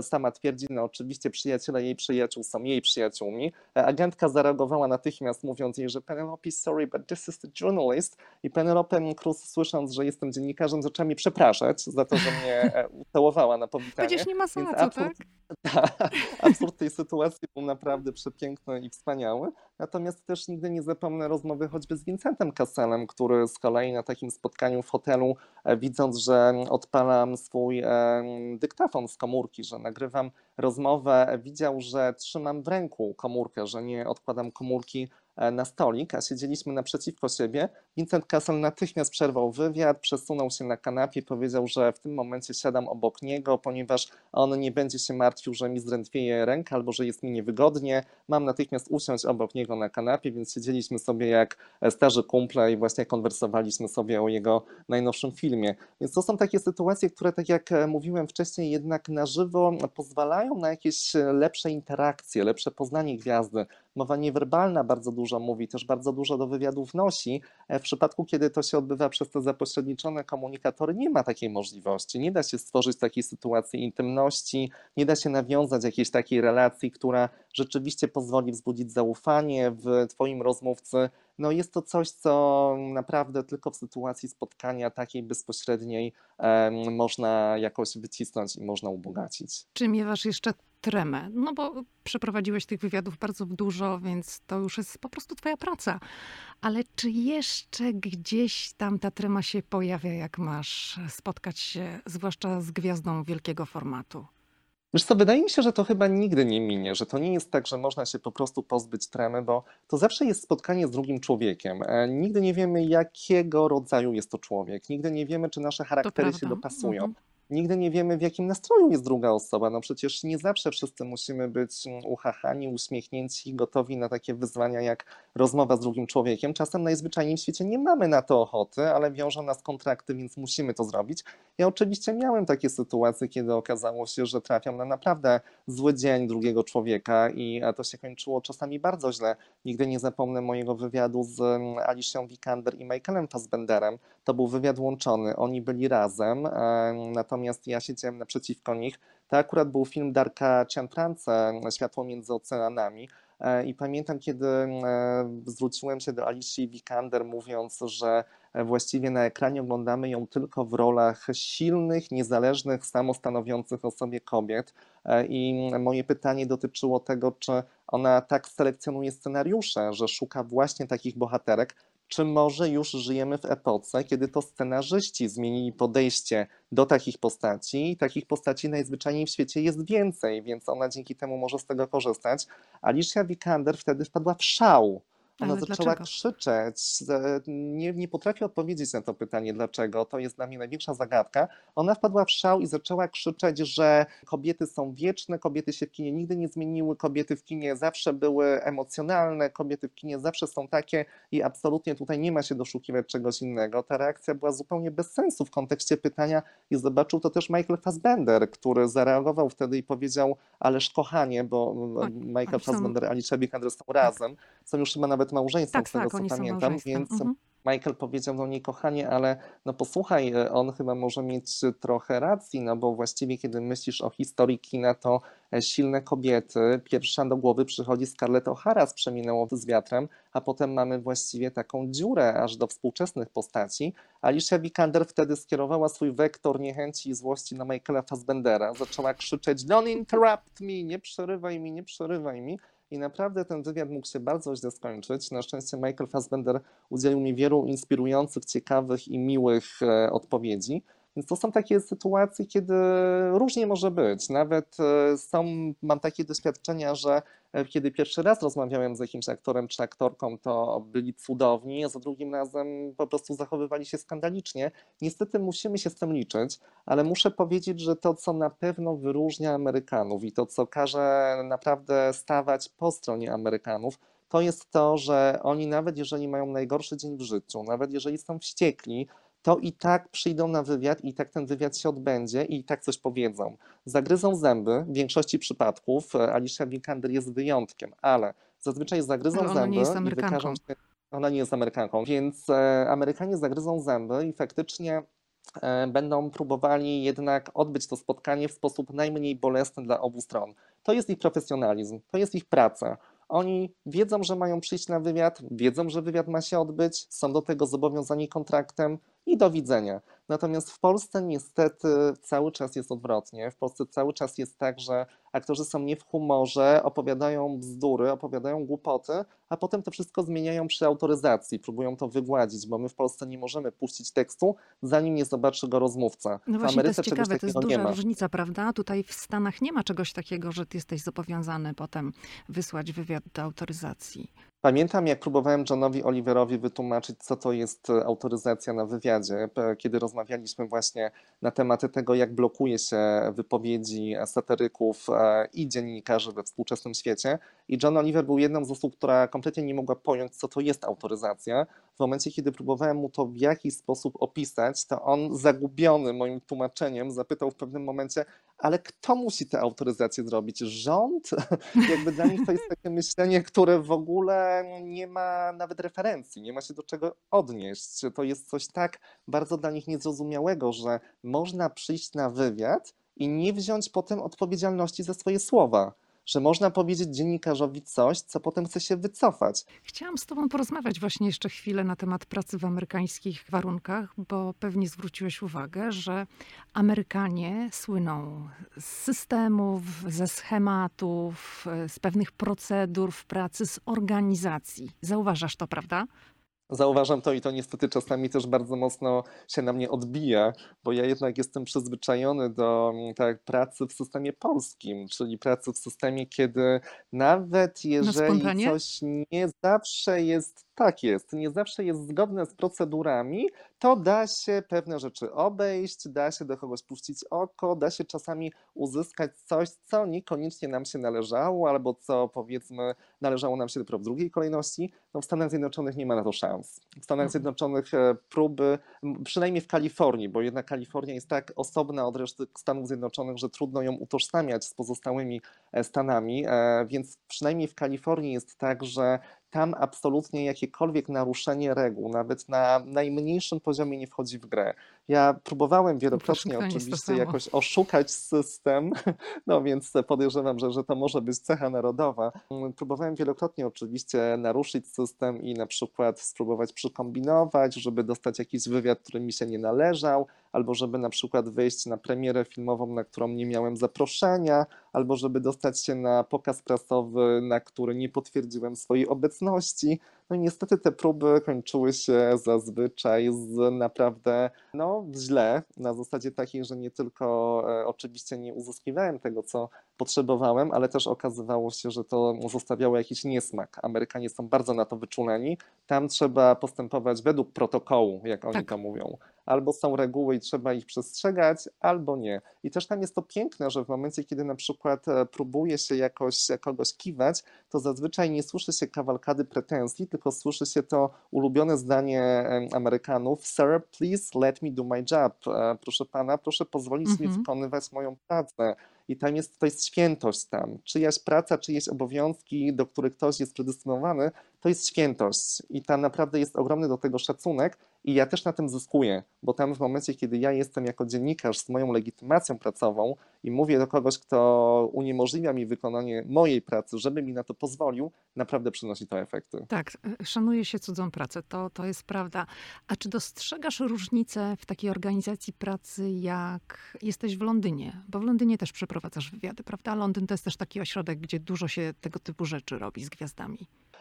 sama twierdzi, no oczywiście przyjaciele jej przyjaciół są jej przyjaciółmi. E, agentka zareagowała natychmiast mówiąc jej, że Penelope, sorry, but this is the journalist i Penelope Cruz słysząc, że jestem dziennikarzem zaczęła mi przepraszać za to, że mnie e, ucałowała na powitanie. Przecież nie ma za co, tak? Absurd tej sytuacji był naprawdę przepiękny i wspaniały. Natomiast też nigdy nie zapomnę rozmowy choćby z Vincentem Kasselem, który z kolei na takim spotkaniu w hotelu, e, widząc, że odpalam swój e, dyktafon z komórki, że nagrywam rozmowę, widział, że trzymam w ręku komórkę, że nie odkładam komórki E, na stolik, a siedzieliśmy naprzeciwko siebie. Vincent Kassel natychmiast przerwał wywiad, przesunął się na kanapie, powiedział, że w tym momencie siadam obok niego, ponieważ on nie będzie się martwił, że mi zdrętwieje ręka albo że jest mi niewygodnie. Mam natychmiast usiąść obok niego na kanapie, więc siedzieliśmy sobie jak starzy kumple i właśnie konwersowaliśmy sobie o jego najnowszym filmie. Więc to są takie sytuacje, które, tak jak mówiłem wcześniej, jednak na żywo pozwalają na jakieś lepsze interakcje, lepsze poznanie gwiazdy. Mowa niewerbalna bardzo dużo mówi, też bardzo dużo do wywiadu wnosi. E, w przypadku, kiedy to się odbywa przez te zapośredniczone komunikatory, nie ma takiej możliwości. Nie da się stworzyć takiej sytuacji intymności, nie da się nawiązać jakiejś takiej relacji, która rzeczywiście pozwoli wzbudzić zaufanie w Twoim rozmówcy. No jest to coś, co naprawdę tylko w sytuacji spotkania takiej bezpośredniej można jakoś wycisnąć i można ubogacić. Czy miewasz jeszcze tremę? No bo przeprowadziłeś tych wywiadów bardzo dużo, więc to już jest po prostu twoja praca. Ale czy jeszcze gdzieś tam ta trema się pojawia, jak masz spotkać się, zwłaszcza z gwiazdą wielkiego formatu? Wiesz co, wydaje mi się, że to chyba nigdy nie minie, że to nie jest tak, że można się po prostu pozbyć tremy, bo to zawsze jest spotkanie z drugim człowiekiem. E, nigdy nie wiemy, jakiego rodzaju jest to człowiek. Nigdy nie wiemy, czy nasze charaktery się dopasują. Mhm. Nigdy nie wiemy, w jakim nastroju jest druga osoba. No przecież nie zawsze wszyscy musimy być mm, uchachani, uśmiechnięci, gotowi na takie wyzwania jak rozmowa z drugim człowiekiem. Czasem najzwyczajniej w świecie nie mamy na to ochoty, ale wiążą nas kontrakty, więc musimy to zrobić. Ja oczywiście miałem takie sytuacje, kiedy okazało się, że trafiam na naprawdę zły dzień drugiego człowieka i to się kończyło czasami bardzo źle. Nigdy nie zapomnę mojego wywiadu z mm, Alicją Vikander i Michaelem Fassbenderem. To był wywiad łączony. Oni byli razem, natomiast ja siedziałem naprzeciwko nich. To akurat był film Darka Cianfrance, Światło między oceanami. E, I pamiętam, kiedy e, zwróciłem się do Alicji Vikander, mówiąc, że właściwie na ekranie oglądamy ją tylko w rolach silnych, niezależnych, samostanowiących o sobie kobiet. E, I moje pytanie dotyczyło tego, czy ona tak selekcjonuje scenariusze, że szuka właśnie takich bohaterek, czy może już żyjemy w epoce, kiedy to scenarzyści zmienili podejście do takich postaci takich postaci najzwyczajniej w świecie jest więcej, więc ona dzięki temu może z tego korzystać. Alicia Vikander wtedy wpadła w szał ona Ale zaczęła dlaczego? krzyczeć. Nie, nie potrafię odpowiedzieć na to pytanie, dlaczego. To jest dla mnie największa zagadka. Ona wpadła w szał i zaczęła krzyczeć, że kobiety są wieczne, kobiety się w kinie nigdy nie zmieniły, kobiety w kinie zawsze były emocjonalne, kobiety w kinie zawsze są takie i absolutnie tutaj nie ma się doszukiwać czegoś innego. Ta reakcja była zupełnie bez sensu w kontekście pytania i zobaczył to też Michael Fassbender, który zareagował wtedy i powiedział, ależ kochanie, bo Michael Fassbender i Alicia Vikander są razem, są już chyba nawet małżeństwem, tak, z tego tak, co pamiętam, więc mhm. Michael powiedział do niej, kochanie, ale no posłuchaj, e, on chyba może mieć trochę racji, no bo właściwie kiedy myślisz o historii kina, to e, silne kobiety, pierwsza do głowy przychodzi Scarlett O'Hara z Przeminęło z wiatrem, a potem mamy właściwie taką dziurę aż do współczesnych postaci. Alicia Vikander wtedy skierowała swój wektor niechęci i złości na Michaela Fassbendera, zaczęła krzyczeć, don't interrupt me, nie przerywaj mi, nie przerywaj mi, i naprawdę ten wywiad mógł się bardzo źle skończyć. Na szczęście Michael Fassbender udzielił mi wielu inspirujących, ciekawych i miłych e, odpowiedzi. Więc to są takie sytuacje, kiedy różnie może być. Nawet e, są, mam takie doświadczenia, że e, kiedy pierwszy raz rozmawiałem z jakimś aktorem czy aktorką, to byli cudowni, a za drugim razem po prostu zachowywali się skandalicznie. Niestety musimy się z tym liczyć, ale muszę powiedzieć, że to, co na pewno wyróżnia Amerykanów i to, co każe naprawdę stawać po stronie Amerykanów, to jest to, że oni nawet jeżeli mają najgorszy dzień w życiu, nawet jeżeli są wściekli, to i tak przyjdą na wywiad i tak ten wywiad się odbędzie i tak coś powiedzą. Zagryzą zęby, w większości przypadków e, Alicia Vikander jest wyjątkiem, ale zazwyczaj zagryzą ale zęby nie jest i wykażą się, ona nie jest Amerykanką, więc e, Amerykanie zagryzą zęby i faktycznie e, będą próbowali jednak odbyć to spotkanie w sposób najmniej bolesny dla obu stron. To jest ich profesjonalizm, to jest ich praca. Oni wiedzą, że mają przyjść na wywiad, wiedzą, że wywiad ma się odbyć, są do tego zobowiązani kontraktem i do widzenia. Natomiast w Polsce niestety cały czas jest odwrotnie. W Polsce cały czas jest tak, że aktorzy są nie w humorze, opowiadają bzdury, opowiadają głupoty, a potem to wszystko zmieniają przy autoryzacji, próbują to wygładzić, bo my w Polsce nie możemy puścić tekstu, zanim nie zobaczy go rozmówca. No właśnie, w Ameryce to jest ciekawe, to jest duża różnica, prawda? Tutaj w Stanach nie ma czegoś takiego, że ty jesteś zobowiązany potem wysłać wywiad do autoryzacji. Pamiętam, jak próbowałem Johnowi Oliverowi wytłumaczyć, co to jest autoryzacja na kiedy rozmawialiśmy właśnie na tematy tego, jak blokuje się wypowiedzi satyryków e, i dziennikarzy we współczesnym świecie. I John Oliver był jedną z osób, która kompletnie nie mogła pojąć, co to jest autoryzacja. W momencie, kiedy próbowałem mu to w jakiś sposób opisać, to on zagubiony moim tłumaczeniem zapytał w pewnym momencie, ale kto musi tę autoryzację zrobić? Rząd? Jakby dla nich to jest takie myślenie, które w ogóle nie ma nawet referencji, nie ma się do czego odnieść. To jest coś tak bardzo dla nich niezrozumiałego, że można przyjść na wywiad i nie wziąć potem odpowiedzialności za swoje słowa że można powiedzieć dziennikarzowi coś, co potem chce się wycofać. Chciałam z Tobą porozmawiać właśnie jeszcze chwilę na temat pracy w amerykańskich warunkach, bo pewnie zwróciłeś uwagę, że Amerykanie słyną z systemów, ze schematów, z pewnych procedur w pracy, z organizacji. Zauważasz to, prawda? Zauważam to i to niestety czasami też bardzo mocno się na mnie odbija, bo ja jednak jestem przyzwyczajony do mm, tak, pracy w systemie polskim, czyli pracy w systemie, kiedy nawet jeżeli coś nie zawsze jest tak jest, nie zawsze jest zgodne z procedurami, to da się pewne rzeczy obejść, da się do kogoś puścić oko, da się czasami uzyskać coś, co niekoniecznie nam się należało, albo co powiedzmy należało nam się dopiero w drugiej kolejności. No w Stanach Zjednoczonych nie ma na to szans. W Stanach mhm. Zjednoczonych e, próby, przynajmniej w Kalifornii, bo jednak Kalifornia jest tak osobna od reszty Stanów Zjednoczonych, że trudno ją utożsamiać z pozostałymi e, Stanami, e, więc przynajmniej w Kalifornii jest tak, że tam absolutnie jakiekolwiek naruszenie reguł, nawet na najmniejszym poziomie nie wchodzi w grę. Ja próbowałem wielokrotnie oczywiście jakoś oszukać system, no więc podejrzewam, że, że to może być cecha narodowa. Próbowałem wielokrotnie oczywiście naruszyć system i na przykład spróbować przykombinować, żeby dostać jakiś wywiad, który mi się nie należał, albo żeby na przykład wejść na premierę filmową, na którą nie miałem zaproszenia, albo żeby dostać się na pokaz prasowy, na który nie potwierdziłem swojej obecności. No i niestety te próby kończyły się zazwyczaj z naprawdę no, źle, na zasadzie takiej, że nie tylko e, oczywiście nie uzyskiwałem tego, co potrzebowałem, ale też okazywało się, że to zostawiało jakiś niesmak. Amerykanie są bardzo na to wyczuleni. Tam trzeba postępować według protokołu, jak oni tak. to mówią albo są reguły i trzeba ich przestrzegać, albo nie. I też tam jest to piękne, że w momencie, kiedy na przykład e, próbuje się jakoś kogoś kiwać, to zazwyczaj nie słyszy się kawalkady pretensji, tylko słyszy się to ulubione zdanie Amerykanów: Sir, please let me do my job. E, proszę pana, proszę pozwolić -hmm. mi mhm. wykonywać moją pracę i tam jest, to jest świętość tam. Czyjaś praca, czyjeś obowiązki, do których ktoś jest predestynowany, to jest świętość i tam naprawdę jest ogromny do tego szacunek i ja też na tym zyskuję, bo tam w momencie, kiedy ja jestem jako dziennikarz z moją legitymacją pracową i mówię do kogoś, kto uniemożliwia mi wykonanie mojej pracy, żeby mi na to pozwolił, naprawdę przynosi to efekty. Tak, szanuje się cudzą pracę, to, to jest prawda. A czy dostrzegasz różnicę w takiej organizacji pracy, jak jesteś w Londynie? Bo w Londynie też przeprowadzasz wywiady, prawda? Londyn to jest też taki ośrodek, gdzie dużo się tego typu rzeczy robi z gwiazdami.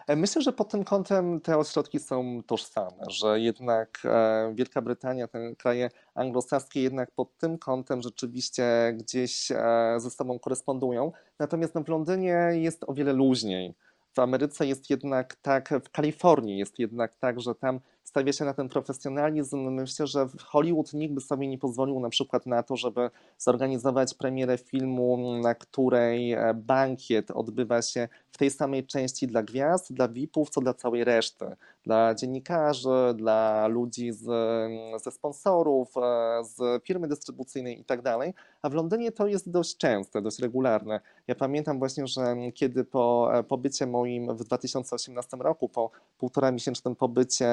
E, myślę, że pod tym kątem te ośrodki są tożsame, że jednak e, Wielka Brytania, te kraje anglosaskie jednak pod tym kątem rzeczywiście gdzieś e, ze sobą korespondują. Natomiast no, w Londynie jest o wiele luźniej. W Ameryce jest jednak tak, w Kalifornii jest jednak tak, że tam stawia się na ten profesjonalizm. Myślę, że Hollywood nikt by sobie nie pozwolił na przykład na to, żeby zorganizować premierę filmu, na której e, bankiet odbywa się w tej samej części dla gwiazd, dla VIP-ów, co dla całej reszty. Dla dziennikarzy, dla ludzi z, ze sponsorów, e, z firmy dystrybucyjnej i tak dalej. A w Londynie to jest dość częste, dość regularne. Ja pamiętam właśnie, że kiedy po e, pobycie moim w 2018 roku, po półtora miesięcznym pobycie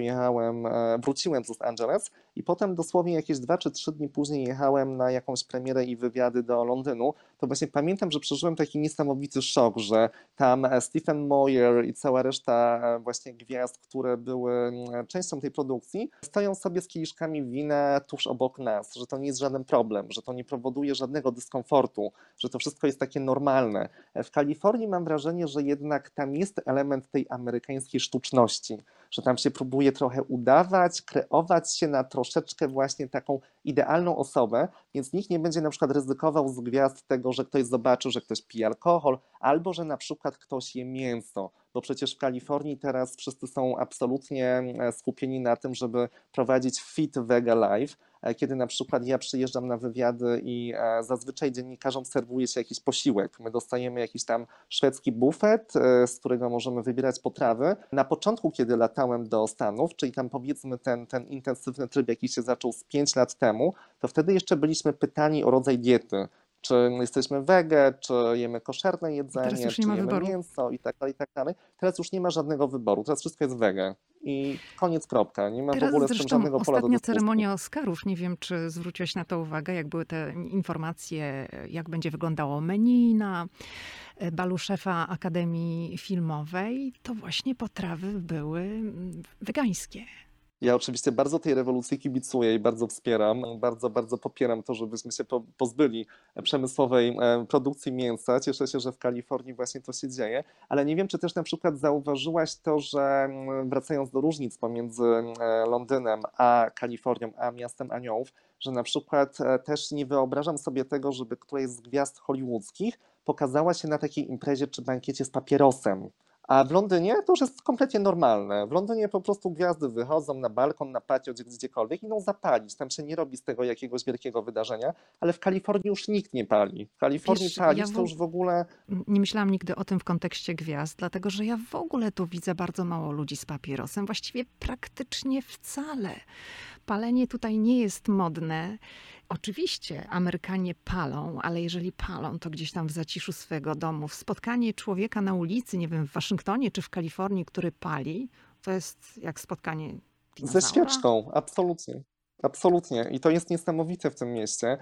pojechałem, e, wróciłem z Los Angeles i potem dosłownie jakieś dwa czy trzy dni później jechałem na jakąś premierę i wywiady do Londynu, to właśnie pamiętam, że przeżyłem taki niesamowity szok, że tam e, Stephen Moyer i cała reszta e, właśnie gwiazd, które były częścią tej produkcji, stoją sobie z kieliszkami wina tuż obok nas, że to nie jest żaden problem, że to nie powoduje żadnego dyskomfortu, że to wszystko jest takie normalne. W Kalifornii mam wrażenie, że jednak tam jest element tej amerykańskiej sztuczności, że tam się próbuje trochę udawać, kreować się na troszeczkę właśnie taką idealną osobę, więc nikt nie będzie na przykład ryzykował z gwiazd tego, że ktoś zobaczy, że ktoś pije alkohol, albo że na przykład ktoś je mięso, bo przecież w Kalifornii teraz wszyscy są absolutnie e, skupieni na tym, żeby prowadzić fit vega life, E, kiedy na przykład ja przyjeżdżam na wywiady i e, zazwyczaj dziennikarzom serwuje się jakiś posiłek. My dostajemy jakiś tam szwedzki bufet, z którego możemy wybierać potrawy. Na początku, kiedy latałem do Stanów, czyli tam powiedzmy ten, ten intensywny tryb, jaki się zaczął z 5 lat temu, to wtedy jeszcze byliśmy pytani o rodzaj diety czy jesteśmy wege, czy jemy koszerne jedzenie, czy jemy wyboru. mięso i tak dalej, i tak dalej. Teraz już nie ma żadnego wyboru, teraz wszystko jest wege. I koniec, kropka. Nie ma w Teraz ogóle z tym żadnego pola do ostatnia ceremonia Oscarów, nie wiem czy zwróciłeś na to uwagę, jak były te informacje, jak będzie wyglądało menu na e, balu szefa Akademii Filmowej, to właśnie potrawy były mm, wegańskie. Ja oczywiście bardzo tej rewolucji kibicuję i bardzo wspieram. Bardzo, bardzo popieram to, żebyśmy się po- pozbyli przemysłowej e, produkcji mięsa. Cieszę się, że w Kalifornii właśnie to się dzieje, ale nie wiem, czy też na przykład zauważyłaś to, że mm, wracając do różnic pomiędzy e, Londynem a Kalifornią, a miastem aniołów, że na przykład e, też nie wyobrażam sobie tego, żeby któraś z gwiazd hollywoodzkich pokazała się na takiej imprezie czy bankiecie z papierosem. A w Londynie to już jest kompletnie normalne. W Londynie po prostu gwiazdy wychodzą na balkon, na patio, gdzie- gdziekolwiek, idą zapalić. Tam się nie robi z tego jakiegoś wielkiego wydarzenia, ale w Kalifornii już nikt nie pali. W Kalifornii Wiesz, palić ja w- to już w ogóle Nie myślałam nigdy o tym w kontekście gwiazd, dlatego że ja w ogóle tu widzę bardzo mało ludzi z papierosem, właściwie praktycznie wcale. Palenie tutaj nie jest modne. Oczywiście Amerykanie palą, ale jeżeli palą, to gdzieś tam w zaciszu swojego domu. Spotkanie człowieka na ulicy, nie wiem, w Waszyngtonie czy w Kalifornii, który pali, to jest jak spotkanie Ze dinozaura. świeczką, absolutnie. Absolutnie. I to jest niesamowite w tym mieście.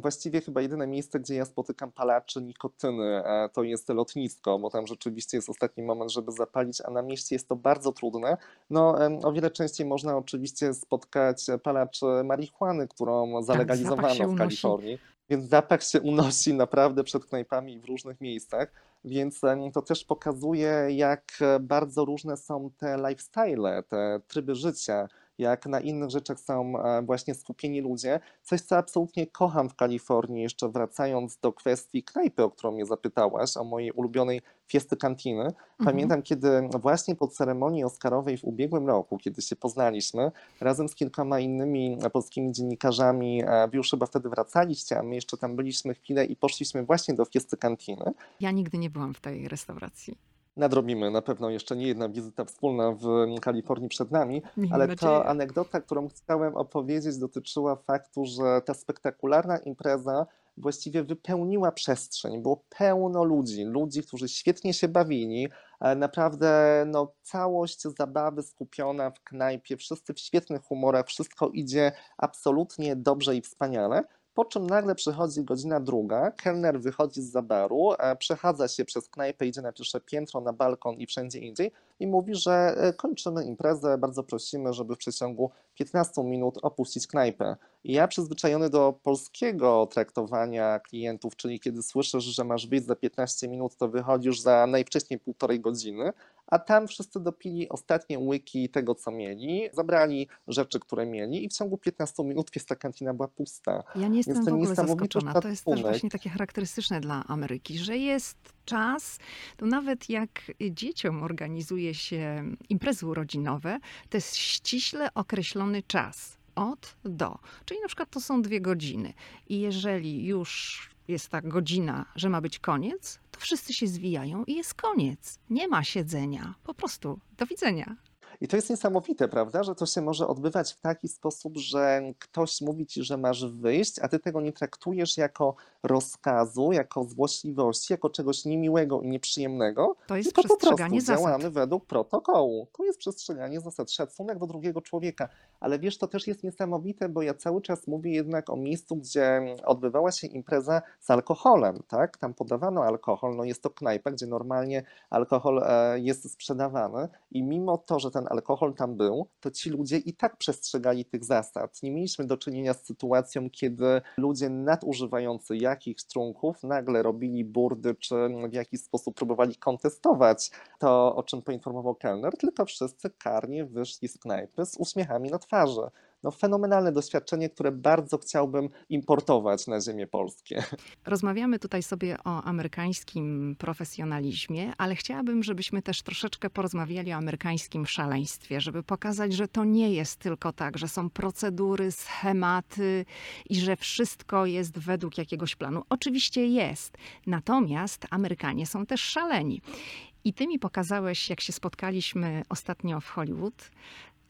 Właściwie chyba jedyne miejsce, gdzie ja spotykam palaczy nikotyny, e, to jest lotnisko, bo tam rzeczywiście jest ostatni moment, żeby zapalić, a na mieście jest to bardzo trudne. No, o wiele częściej można oczywiście spotkać palaczy marihuany, którą zalegalizowano Tak, się w. Kalifornii. Więc zapach się unosi naprawdę przed knajpami w różnych miejscach. Więc to też pokazuje, jak e, bardzo różne są te lifestyle, te tryby życia, jak na innych rzeczach są e, właśnie skupieni ludzie. Coś, co absolutnie kocham w Kalifornii, jeszcze wracając do kwestii knajpy, o którą mnie zapytałaś, o mojej ulubionej fiesty kantiny. Mhm. Pamiętam, kiedy właśnie po ceremonii Oscarowej w ubiegłym roku, kiedy się poznaliśmy, razem z kilkoma innymi polskimi dziennikarzami, e, już chyba wtedy wracaliście, a my jeszcze tam byliśmy chwilę i poszliśmy właśnie do fiesty kantiny. Ja nigdy nie byłam w tej restauracji. Nadrobimy na pewno jeszcze nie jedna wizyta wspólna w Kalifornii przed nami, ale to anegdota, którą chciałem opowiedzieć, dotyczyła faktu, że ta spektakularna impreza właściwie wypełniła przestrzeń. Było pełno ludzi, ludzi, którzy świetnie się bawili. Naprawdę no, całość zabawy skupiona w knajpie, wszyscy w świetnych humorach, wszystko idzie absolutnie dobrze i wspaniale. Po czym nagle przychodzi godzina druga, kelner wychodzi z baru, e, przechadza się przez knajpę, idzie na pierwsze piętro, na balkon i wszędzie indziej i mówi, że e, kończymy imprezę, bardzo prosimy, żeby w przeciągu 15 minut opuścić knajpę. I ja przyzwyczajony do polskiego traktowania klientów, czyli kiedy słyszysz, że masz wyjść za 15 minut, to wychodzisz za najwcześniej półtorej godziny, a tam wszyscy dopili ostatnie łyki tego, co mieli, zabrali rzeczy, które mieli i w ciągu 15 minut fiesta kantina była pusta. Ja nie jestem Jest w to ogóle zaskoczona. To jest też właśnie takie charakterystyczne dla Ameryki, że jest czas, to nawet jak dzieciom organizuje się imprezy urodzinowe, to jest ściśle określony czas. Od do. Czyli na przykład to są dwie godziny. I jeżeli już jest ta godzina, że ma być koniec, to wszyscy się zwijają i jest koniec. Nie ma siedzenia. Po prostu do widzenia. I to jest niesamowite, prawda, że to się może odbywać w taki sposób, że ktoś mówi ci, że masz wyjść, a ty tego nie traktujesz jako rozkazu, jako złośliwości, jako czegoś niemiłego i nieprzyjemnego, To jest tylko po przestrzeganie prostu zasad. działamy według protokołu. To jest przestrzeganie zasad, szacunek do drugiego człowieka. Ale wiesz, to też jest niesamowite, bo ja cały czas mówię jednak o miejscu, gdzie odbywała się impreza z alkoholem, tak? Tam podawano alkohol, no jest to knajpa, gdzie normalnie alkohol e, jest sprzedawany i mimo to, że ten alkohol tam był, to ci ludzie i tak przestrzegali tych zasad. Nie mieliśmy do czynienia z sytuacją, kiedy ludzie nadużywający jakichś trunków nagle robili burdy, czy w jakiś sposób próbowali kontestować to, o czym poinformował kelner, tylko wszyscy karnie wyszli z knajpy z uśmiechami na twarzy. No, fenomenalne doświadczenie, które bardzo chciałbym importować na ziemię polskie. Rozmawiamy tutaj sobie o amerykańskim profesjonalizmie, ale chciałabym, żebyśmy też troszeczkę porozmawiali o amerykańskim szaleństwie, żeby pokazać, że to nie jest tylko tak, że są procedury, schematy i że wszystko jest według jakiegoś planu. Oczywiście jest, natomiast Amerykanie są też szaleni. I ty mi pokazałeś, jak się spotkaliśmy ostatnio w Hollywood,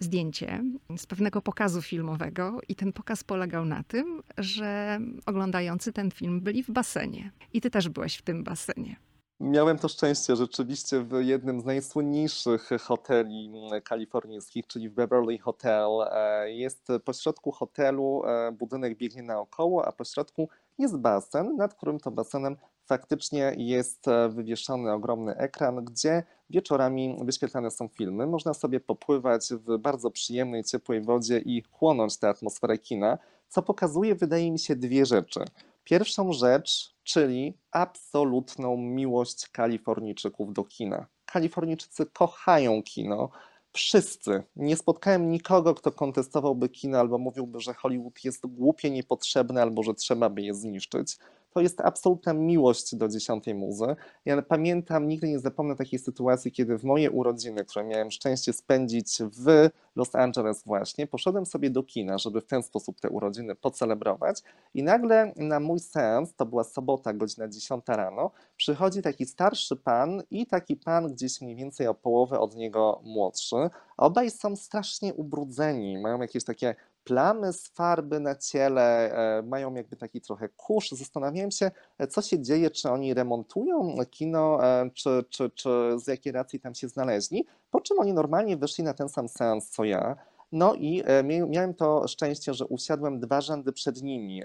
zdjęcie z pewnego pokazu filmowego i ten pokaz polegał na tym, że oglądający ten film byli w basenie. I ty też byłeś w tym basenie. Miałem to szczęście rzeczywiście w jednym z najsłynniejszych hoteli kalifornijskich, czyli w Beverly Hotel. E, jest pośrodku hotelu, e, budynek biegnie naokoło, a pośrodku jest basen, nad którym to basenem faktycznie jest e, wywieszony ogromny ekran, gdzie wieczorami wyświetlane są filmy. Można sobie popływać w bardzo przyjemnej, ciepłej wodzie i chłonąć tę atmosferę kina, co pokazuje, wydaje mi się, dwie rzeczy. Pierwszą rzecz, czyli absolutną miłość Kalifornijczyków do kina. Kalifornijczycy kochają kino. Wszyscy. Nie spotkałem nikogo, kto kontestowałby kino albo mówiłby, że Hollywood jest głupie, niepotrzebne albo że trzeba by je zniszczyć to jest absolutna miłość do dziesiątej muzy. Ja pamiętam, nigdy nie zapomnę takiej sytuacji, kiedy w moje urodziny, które miałem szczęście spędzić w Los Angeles właśnie, poszedłem sobie do kina, żeby w ten sposób te urodziny pocelebrować i nagle na mój seans, to była sobota, godzina 10 rano, przychodzi taki starszy pan i taki pan gdzieś mniej więcej o połowę od niego młodszy. Obaj są strasznie ubrudzeni, mają jakieś takie plamy z farby na ciele, e, mają jakby taki trochę kurz. Zastanawiałem się, e, co się dzieje, czy oni remontują kino, e, czy, czy, czy z jakiej racji tam się znaleźli, po czym oni normalnie wyszli na ten sam seans co ja. No i miałem to szczęście, że usiadłem dwa rzędy przed nimi.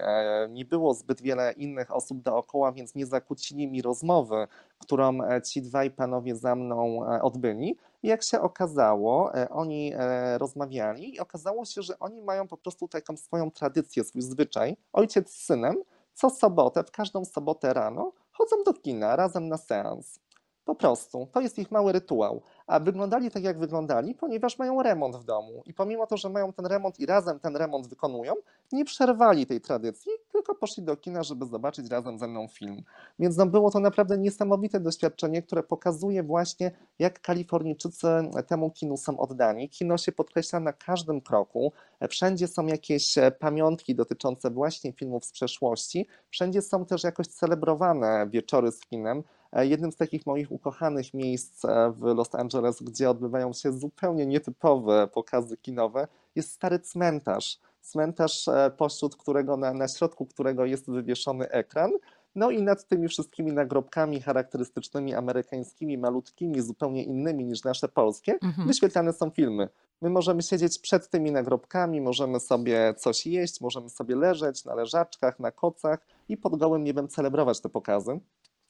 Nie było zbyt wiele innych osób dookoła, więc nie zakłócili mi rozmowy, którą ci dwaj panowie za mną odbyli. Jak się okazało, e, oni e, rozmawiali i okazało się, że oni mają po prostu taką swoją tradycję, swój zwyczaj. Ojciec z synem co sobotę, w każdą sobotę rano chodzą do kina razem na seans. Po prostu. To jest ich mały rytuał. A wyglądali tak, jak wyglądali, ponieważ mają remont w domu. I pomimo to, że mają ten remont i razem ten remont wykonują, nie przerwali tej tradycji, tylko poszli do kina, żeby zobaczyć razem ze mną film. Więc no, było to naprawdę niesamowite doświadczenie, które pokazuje właśnie, jak Kalifornijczycy temu kinu są oddani. Kino się podkreśla na każdym kroku. Wszędzie są jakieś pamiątki dotyczące właśnie filmów z przeszłości. Wszędzie są też jakoś celebrowane wieczory z kinem. E, jednym z takich moich ukochanych miejsc e, w Los Angeles, gdzie odbywają się zupełnie nietypowe pokazy kinowe, jest stary cmentarz. Cmentarz, e, pośród którego, na, na środku którego jest wywieszony ekran. No i nad tymi wszystkimi nagrobkami charakterystycznymi, amerykańskimi, malutkimi, zupełnie innymi niż nasze polskie, mhm. wyświetlane są filmy. My możemy siedzieć przed tymi nagrobkami, możemy sobie coś jeść, możemy sobie leżeć na leżaczkach, na kocach i pod gołym niebem celebrować te pokazy.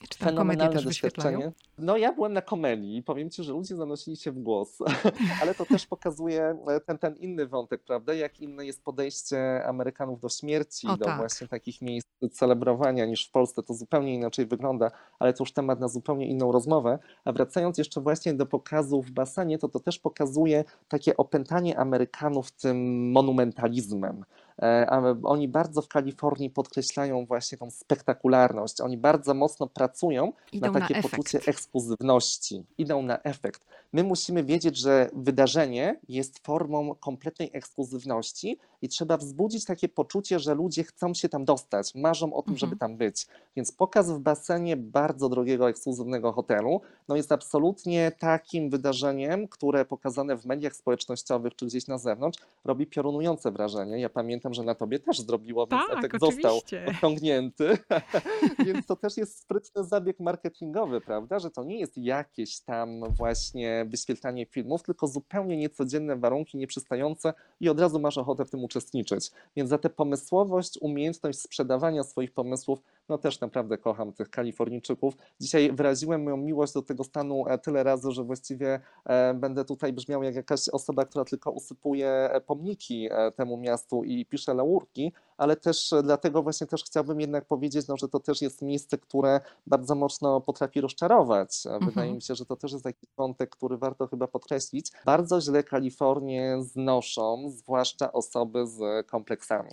Czy tam też wyświetlają? No ja byłem na komedii i powiem Ci, że ludzie zanosili się w głos, ale to też pokazuje e, ten, ten inny wątek, prawda? Jak inne jest podejście Amerykanów do śmierci, o, do tak. właśnie takich miejsc celebrowania niż w Polsce. To zupełnie inaczej wygląda, ale to już temat na zupełnie inną rozmowę. A wracając jeszcze właśnie do pokazu w basenie, to to też pokazuje takie opętanie Amerykanów tym monumentalizmem. E, oni bardzo w Kalifornii podkreślają właśnie tą spektakularność. Oni bardzo mocno pracują Idą na takie na poczucie ekskluzywności. Idą na efekt. My musimy wiedzieć, że wydarzenie jest formą kompletnej ekskluzywności i trzeba wzbudzić takie poczucie, że ludzie chcą się tam dostać, marzą o tym, mhm. żeby tam być. Więc pokaz w basenie bardzo drogiego, ekskluzywnego hotelu no jest absolutnie takim wydarzeniem, które pokazane w mediach społecznościowych czy gdzieś na zewnątrz robi piorunujące wrażenie. Ja pamiętam, że na tobie też zrobiło, więc tak, został osiągnięty. więc to też jest sprytny zabieg marketingowy, prawda, że to nie jest jakieś tam właśnie wyświetlanie filmów, tylko zupełnie niecodzienne warunki, nieprzystające i od razu masz ochotę w tym uczestniczyć. Więc za tę pomysłowość, umiejętność sprzedawania swoich pomysłów, no też naprawdę kocham tych Kalifornijczyków. Dzisiaj wyraziłem moją miłość do tego stanu e, tyle razy, że właściwie e, będę tutaj brzmiał jak jakaś osoba, która tylko usypuje e, pomniki temu miastu i pisze laurki, ale też dlatego właśnie też chciałbym jednak powiedzieć, no, że to też jest miejsce, które bardzo mocno potrafi rozczarować. Wydaje mhm. mi się, że to też jest taki wątek, który warto chyba podkreślić. Bardzo źle Kalifornię znoszą, zwłaszcza osoby z kompleksami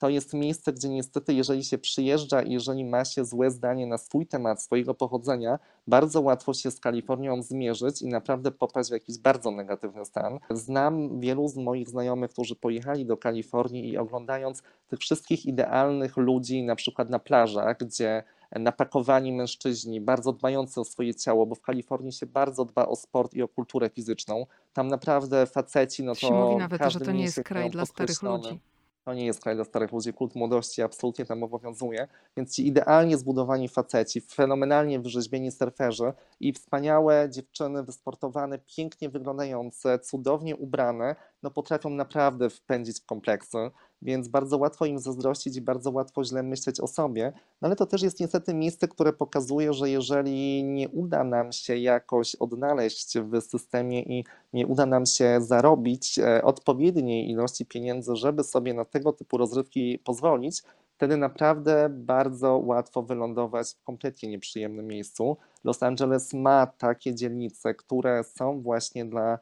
to jest miejsce, gdzie niestety, jeżeli się przyjeżdża i jeżeli ma się złe zdanie na swój temat, swojego pochodzenia, bardzo łatwo się z Kalifornią zmierzyć i naprawdę popaść w jakiś bardzo negatywny stan. Znam wielu z moich znajomych, którzy pojechali do Kalifornii i oglądając tych wszystkich idealnych ludzi, na przykład na plażach, gdzie napakowani mężczyźni, bardzo dbający o swoje ciało, bo w Kalifornii się bardzo dba o sport i o kulturę fizyczną. Tam naprawdę faceci, no to. Się mówi nawet, że to nie jest kraj dla starych ludzi. To nie jest kraj dla starych ludzi, kult młodości absolutnie tam obowiązuje, więc ci idealnie zbudowani faceci, fenomenalnie wyrzeźbieni surferzy i wspaniałe dziewczyny wysportowane, pięknie wyglądające, cudownie ubrane, no potrafią naprawdę wpędzić w kompleksy, więc bardzo łatwo im zazdrościć i bardzo łatwo źle myśleć o sobie, no ale to też jest niestety miejsce, które pokazuje, że jeżeli nie uda nam się jakoś odnaleźć w systemie i nie uda nam się zarobić e, odpowiedniej ilości pieniędzy, żeby sobie na tego typu rozrywki pozwolić, wtedy naprawdę bardzo łatwo wylądować w kompletnie nieprzyjemnym miejscu. Los Angeles ma takie dzielnice, które są właśnie dla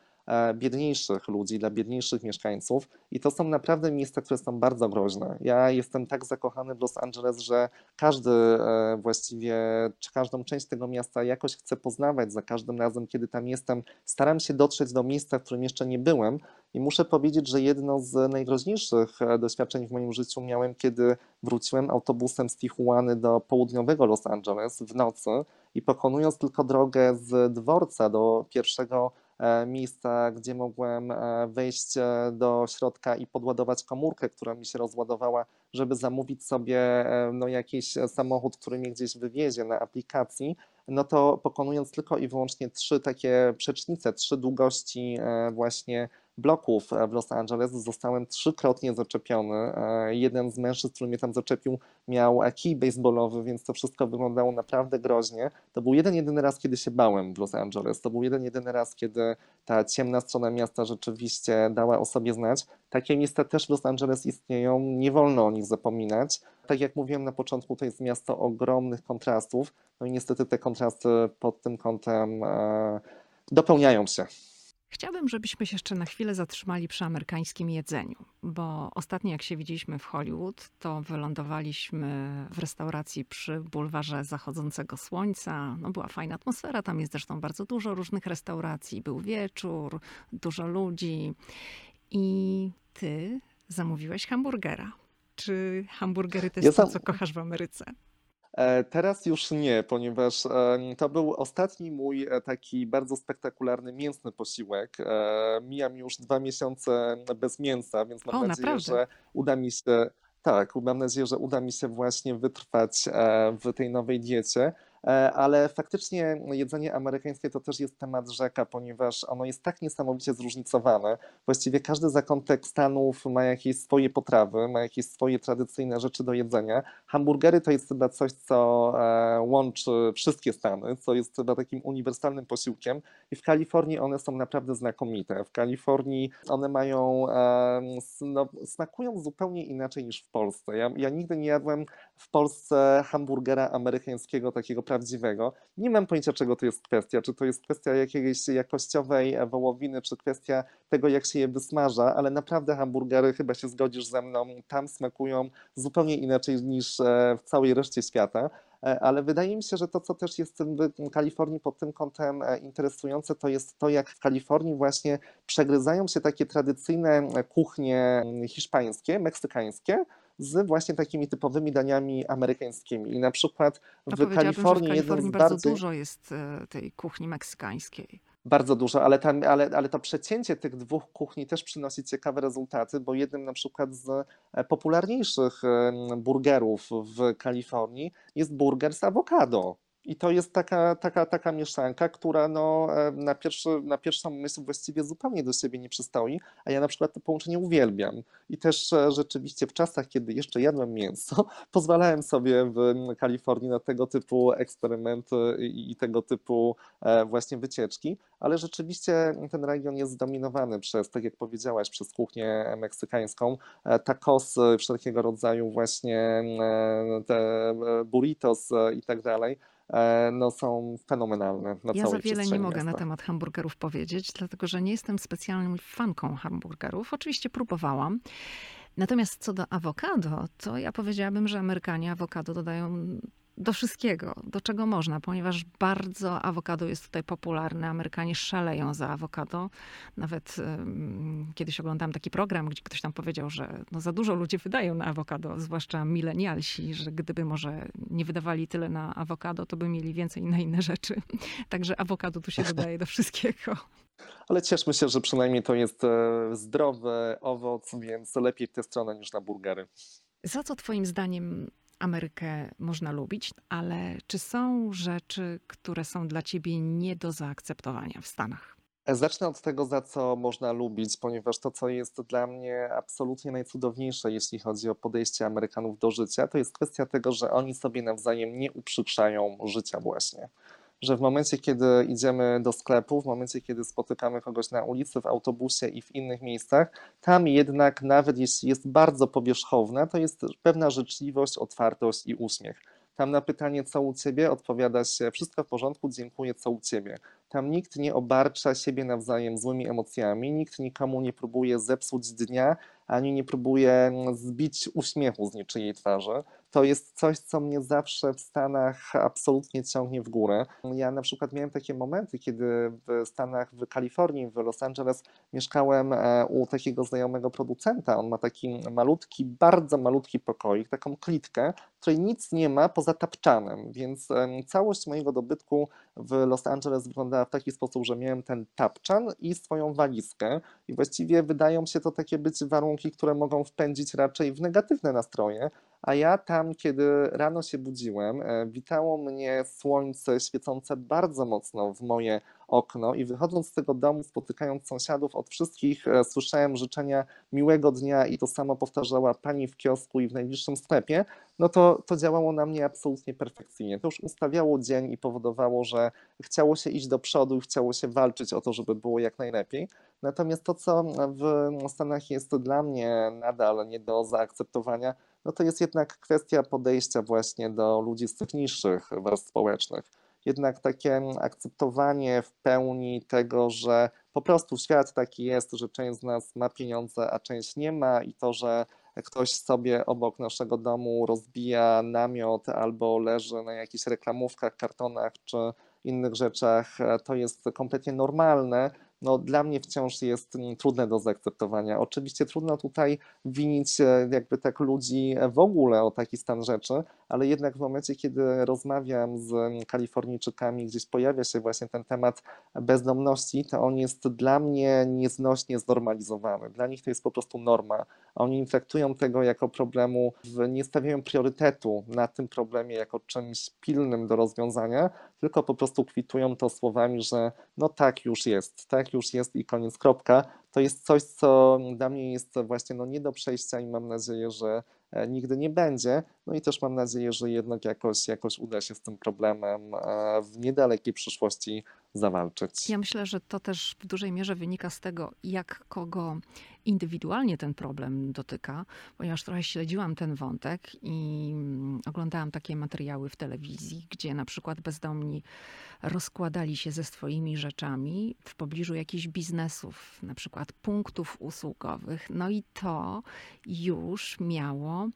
biedniejszych ludzi, dla biedniejszych mieszkańców i to są naprawdę miejsca, które są bardzo groźne. Ja jestem tak zakochany w Los Angeles, że każdy e, właściwie, czy każdą część tego miasta jakoś chcę poznawać za każdym razem, kiedy tam jestem. Staram się dotrzeć do miejsca, w którym jeszcze nie byłem i muszę powiedzieć, że jedno z najgroźniejszych e, doświadczeń w moim życiu miałem, kiedy wróciłem autobusem z Tijuany do południowego Los Angeles w nocy i pokonując tylko drogę z dworca do pierwszego E, miejsca, gdzie mogłem e, wejść e, do środka i podładować komórkę, która mi się rozładowała, żeby zamówić sobie no, jakiś samochód, który mnie gdzieś wywiezie na aplikacji, no to pokonując tylko i wyłącznie trzy takie przecznice, trzy długości właśnie bloków w Los Angeles zostałem trzykrotnie zaczepiony. E, jeden z mężczyzn, który mnie tam zaczepił, miał kij baseballowy, więc to wszystko wyglądało naprawdę groźnie. To był jeden, jedyny raz, kiedy się bałem w Los Angeles. To był jeden, jedyny raz, kiedy ta ciemna strona miasta rzeczywiście dała o sobie znać. Takie miejsca też w Los Angeles istnieją, nie wolno o nich zapominać. Tak jak mówiłem na początku, to jest miasto ogromnych kontrastów. No i niestety te kontrasty pod tym kątem e, dopełniają się. Chciałabym, żebyśmy się jeszcze na chwilę zatrzymali przy amerykańskim jedzeniu, bo ostatnio jak się widzieliśmy w Hollywood, to wylądowaliśmy w restauracji przy bulwarze zachodzącego słońca. No była fajna atmosfera, tam jest zresztą bardzo dużo różnych restauracji, był wieczór, dużo ludzi i ty zamówiłeś hamburgera. Czy hamburgery to jest ja to, co kochasz w Ameryce? E, teraz już nie, ponieważ to był ostatni mój e, taki bardzo spektakularny mięsny posiłek. E, mijam już dwa miesiące bez mięsa, więc mam o, nadzieję, naprawdę? że uda mi się. Tak, mam nadzieję, że uda mi się właśnie wytrwać w tej nowej diecie. E, ale faktycznie jedzenie amerykańskie to też jest temat rzeka, ponieważ ono jest tak niesamowicie zróżnicowane. Właściwie każdy zakątek Stanów ma jakieś swoje potrawy, ma jakieś swoje tradycyjne rzeczy do jedzenia. Hamburgery to jest chyba coś, co e, łączy wszystkie Stany, co jest chyba takim uniwersalnym posiłkiem i w Kalifornii one są naprawdę znakomite. W Kalifornii one mają, no, smakują zupełnie inaczej niż w Polsce. Ja, ja nigdy nie jadłem w Polsce hamburgera amerykańskiego takiego prawdziwego. Nie mam pojęcia, czego to jest kwestia. Czy to jest kwestia jakiejś jakościowej wołowiny, czy kwestia tego, jak się je wysmaża, ale naprawdę hamburgery, chyba się zgodzisz ze mną, tam smakują zupełnie inaczej niż e, w całej reszcie świata. E, ale wydaje mi się, że to, co też jest w Kalifornii pod tym kątem e, interesujące, to jest to, jak w Kalifornii właśnie przegryzają się takie tradycyjne kuchnie hiszpańskie, meksykańskie, z właśnie takimi typowymi daniami amerykańskimi. I na przykład w Kalifornii, w Kalifornii bardzo bardziej... dużo jest e, tej kuchni meksykańskiej. Bardzo dużo, ale, tam, ale, ale to przecięcie tych dwóch kuchni też przynosi ciekawe rezultaty, bo jednym na przykład z e, popularniejszych burgerów w Kalifornii jest burger z awokado. I to jest taka, taka, taka mieszanka, która no, e, na, pierwszy, na pierwszą myśl właściwie zupełnie do siebie nie przystoi, a ja na przykład to połączenie uwielbiam. I też e, rzeczywiście w czasach, kiedy jeszcze jadłem mięso, pozwalałem sobie w Kalifornii na tego typu eksperymenty i, tego typu e, właśnie wycieczki, ale rzeczywiście ten region jest zdominowany przez, tak jak powiedziałaś, przez kuchnię meksykańską, tacosy wszelkiego rodzaju właśnie te burritos i tak dalej. E, no, są fenomenalne na Ja za wiele nie mogę miasta. na temat hamburgerów powiedzieć, dlatego że nie jestem specjalną fanką hamburgerów. Oczywiście próbowałam. Natomiast co do awokado, to ja powiedziałabym, że Amerykanie awokado dodają do wszystkiego, do czego można, ponieważ bardzo awokado jest tutaj popularne. Amerykanie szaleją za awokado. Nawet um, kiedyś oglądałam taki program, gdzie ktoś tam powiedział, że no za dużo ludzi wydają na awokado, zwłaszcza milenialsi, że gdyby może nie wydawali tyle na awokado, to by mieli więcej na inne rzeczy. Także awokado tu się dodaje do wszystkiego. Ale cieszmy się, że przynajmniej to jest e, zdrowy owoc, więc lepiej w tę stronę niż na burgery. Za co Twoim zdaniem Amerykę można lubić, ale czy są rzeczy, które są dla Ciebie nie do zaakceptowania w Stanach? Zacznę od tego, za co można lubić, ponieważ to, co jest dla mnie absolutnie najcudowniejsze, jeśli chodzi o podejście Amerykanów do życia, to jest kwestia tego, że oni sobie nawzajem nie uprzykrzają życia właśnie że w momencie, kiedy idziemy do sklepu, w momencie, kiedy spotykamy kogoś na ulicy, w autobusie i w innych miejscach, tam jednak, nawet jeśli jest bardzo powierzchowna, to jest pewna życzliwość, otwartość i uśmiech. Tam na pytanie, co u ciebie, odpowiada się: Wszystko w porządku, dziękuję, co u ciebie. Tam nikt nie obarcza siebie nawzajem złymi emocjami, nikt nikomu nie próbuje zepsuć dnia, ani nie próbuje zbić uśmiechu z niczyjej twarzy to jest coś, co mnie zawsze w Stanach absolutnie ciągnie w górę. Ja na przykład miałem takie momenty, kiedy w Stanach, w Kalifornii, w Los Angeles mieszkałem e, u takiego znajomego producenta. On ma taki malutki, bardzo malutki pokoik, taką klitkę, w której nic nie ma poza tapczanem, więc całość mojego dobytku w Los Angeles wyglądała w taki sposób, że miałem ten tapczan i swoją walizkę i właściwie wydają się to takie być warunki, które mogą wpędzić raczej w negatywne nastroje, a ja tam, kiedy rano się budziłem, e, witało mnie słońce świecące bardzo mocno w moje okno i wychodząc z tego domu, spotykając sąsiadów, od wszystkich e, słyszałem życzenia miłego dnia i to samo powtarzała pani w kiosku i w najbliższym sklepie, no to, to działało na mnie absolutnie perfekcyjnie. To już ustawiało dzień i powodowało, że chciało się iść do przodu i chciało się walczyć o to, żeby było jak najlepiej. Natomiast to, co w Stanach jest dla mnie nadal nie do zaakceptowania, no to jest jednak kwestia podejścia właśnie do ludzi z tych niższych warstw społecznych. Jednak takie akceptowanie w pełni tego, że po prostu świat taki jest, że część z nas ma pieniądze, a część nie ma i to, że ktoś sobie obok naszego domu rozbija namiot albo leży na jakichś reklamówkach, kartonach czy innych rzeczach, to jest kompletnie normalne, no, dla mnie wciąż jest trudne do zaakceptowania. Oczywiście trudno tutaj winić e, jakby tak ludzi w ogóle o taki stan rzeczy, ale jednak w momencie, kiedy rozmawiam z Kalifornijczykami, gdzieś pojawia się właśnie ten temat bezdomności, to on jest dla mnie nieznośnie znormalizowany. Dla nich to jest po prostu norma. Oni traktują tego jako problemu, nie stawiają priorytetu na tym problemie jako czymś pilnym do rozwiązania, tylko po prostu kwitują to słowami, że no tak już jest, tak już jest i koniec, kropka. To jest coś, co dla mnie jest właśnie no nie do przejścia i mam nadzieję, że e, nigdy nie będzie. No i też mam nadzieję, że jednak jakoś, jakoś uda się z tym problemem e, w niedalekiej przyszłości zawalczyć. Ja myślę, że to też w dużej mierze wynika z tego, jak kogo indywidualnie ten problem dotyka, ponieważ trochę śledziłam ten wątek i mm, oglądałam takie materiały w telewizji, gdzie na przykład bezdomni rozkładali się ze swoimi rzeczami w pobliżu jakichś biznesów, na przykład punktów usługowych. No i to już miało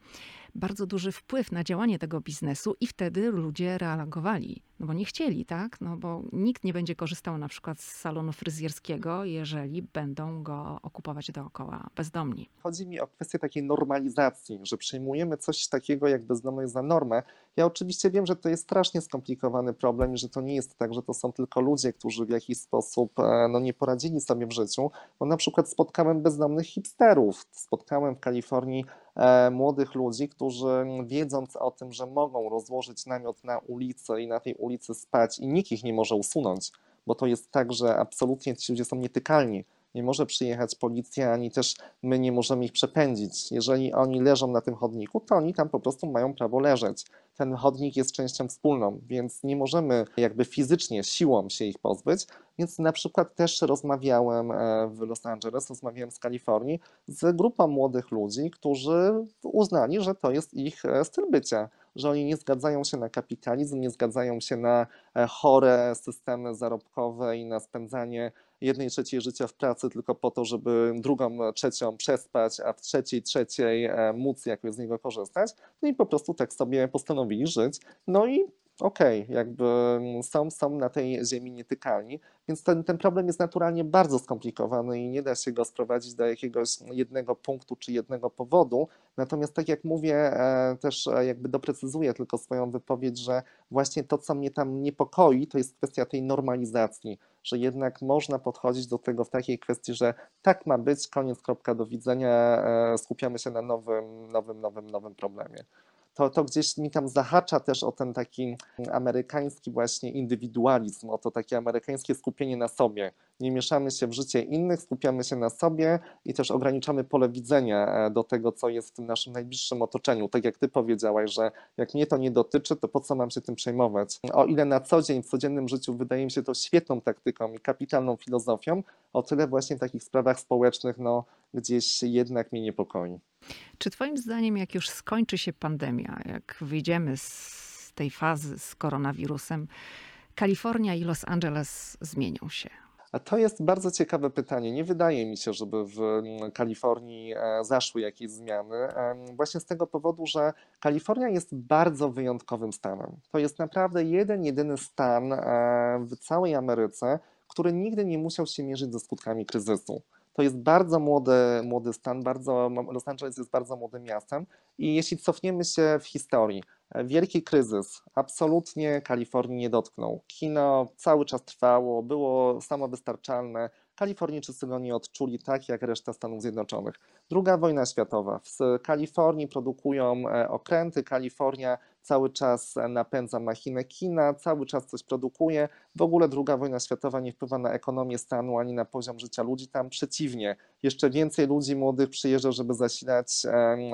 bardzo duży wpływ na działanie tego biznesu i wtedy ludzie reagowali, no bo nie chcieli, tak? No bo nikt nie będzie korzystał na przykład z salonu fryzjerskiego, jeżeli będą go okupować dookoła bezdomni. Chodzi mi o kwestię takiej normalizacji, że przyjmujemy coś takiego jak bezdomność za normę. Ja oczywiście wiem, że to jest strasznie skomplikowany problem że to nie jest tak, że to są tylko ludzie, którzy w jakiś sposób e, no, nie poradzili sobie w życiu, bo na przykład spotkałem bezdomnych hipsterów, spotkałem w Kalifornii E, młodych ludzi, którzy wiedząc o tym, że mogą rozłożyć namiot na ulicy i na tej ulicy spać i nikt ich nie może usunąć, bo to jest tak, że absolutnie ci ludzie są nietykalni. Nie może przyjechać policja, ani też my nie możemy ich przepędzić. Jeżeli oni leżą na tym chodniku, to oni tam po prostu mają prawo leżeć. Ten chodnik jest częścią wspólną, więc nie możemy jakby fizycznie, siłą się ich pozbyć. Więc na przykład też rozmawiałem e, w Los Angeles, rozmawiałem z Kalifornii z grupą młodych ludzi, którzy uznali, że to jest ich e, styl bycia że oni nie zgadzają się na kapitalizm, nie zgadzają się na e, chore systemy zarobkowe i na spędzanie jednej trzeciej życia w pracy tylko po to, żeby drugą trzecią przespać, a w trzeciej trzeciej móc jakoś z niego korzystać. No i po prostu tak sobie postanowili postanowili żyć. No i okej, okay, jakby są, są na tej ziemi nietykalni, więc ten, ten problem jest naturalnie bardzo skomplikowany i nie da się go sprowadzić do jakiegoś jednego punktu czy jednego powodu. Natomiast tak jak mówię, e, też e, jakby doprecyzuję tylko swoją wypowiedź, że właśnie to, co mnie tam niepokoi, to jest kwestia tej normalizacji, że jednak można podchodzić do tego w takiej kwestii, że tak ma być, koniec, kropka, do widzenia, e, skupiamy się na nowym, nowym, nowym, nowym problemie to, to gdzieś mi tam zahacza też o ten taki amerykański właśnie indywidualizm, o to takie amerykańskie skupienie na sobie. Nie mieszamy się w życie innych, skupiamy się na sobie i też ograniczamy pole widzenia e, do tego, co jest w tym naszym najbliższym otoczeniu. Tak jak ty powiedziałaś, że jak mnie to nie dotyczy, to po co mam się tym przejmować? O ile na co dzień, w codziennym życiu wydaje mi się to świetną taktyką i kapitalną filozofią, o tyle właśnie w takich sprawach społecznych, no gdzieś jednak mnie niepokoi. Czy Twoim zdaniem, jak już skończy się pandemia, jak wyjdziemy z tej fazy z koronawirusem, Kalifornia i Los Angeles zmienią się? A to jest bardzo ciekawe pytanie. Nie wydaje mi się, żeby w mm, Kalifornii e, zaszły jakieś zmiany. Właśnie z tego powodu, że Kalifornia jest bardzo wyjątkowym stanem. To jest naprawdę jeden, jedyny stan e, w całej Ameryce, który nigdy nie musiał się mierzyć ze skutkami kryzysu. To jest bardzo młody, młody stan, bardzo, Los Angeles jest bardzo młodym miastem i jeśli cofniemy się w historii, wielki kryzys absolutnie Kalifornii nie dotknął. Kino cały czas trwało, było samowystarczalne, Kalifornijczycy go nie odczuli tak jak reszta Stanów Zjednoczonych. Druga wojna światowa. W Kalifornii produkują e, okręty, Kalifornia cały czas napędza machinę kina, cały czas coś produkuje. W ogóle II wojna światowa nie wpływa na ekonomię stanu ani na poziom życia ludzi tam. Przeciwnie, jeszcze więcej ludzi młodych przyjeżdża, żeby zasilać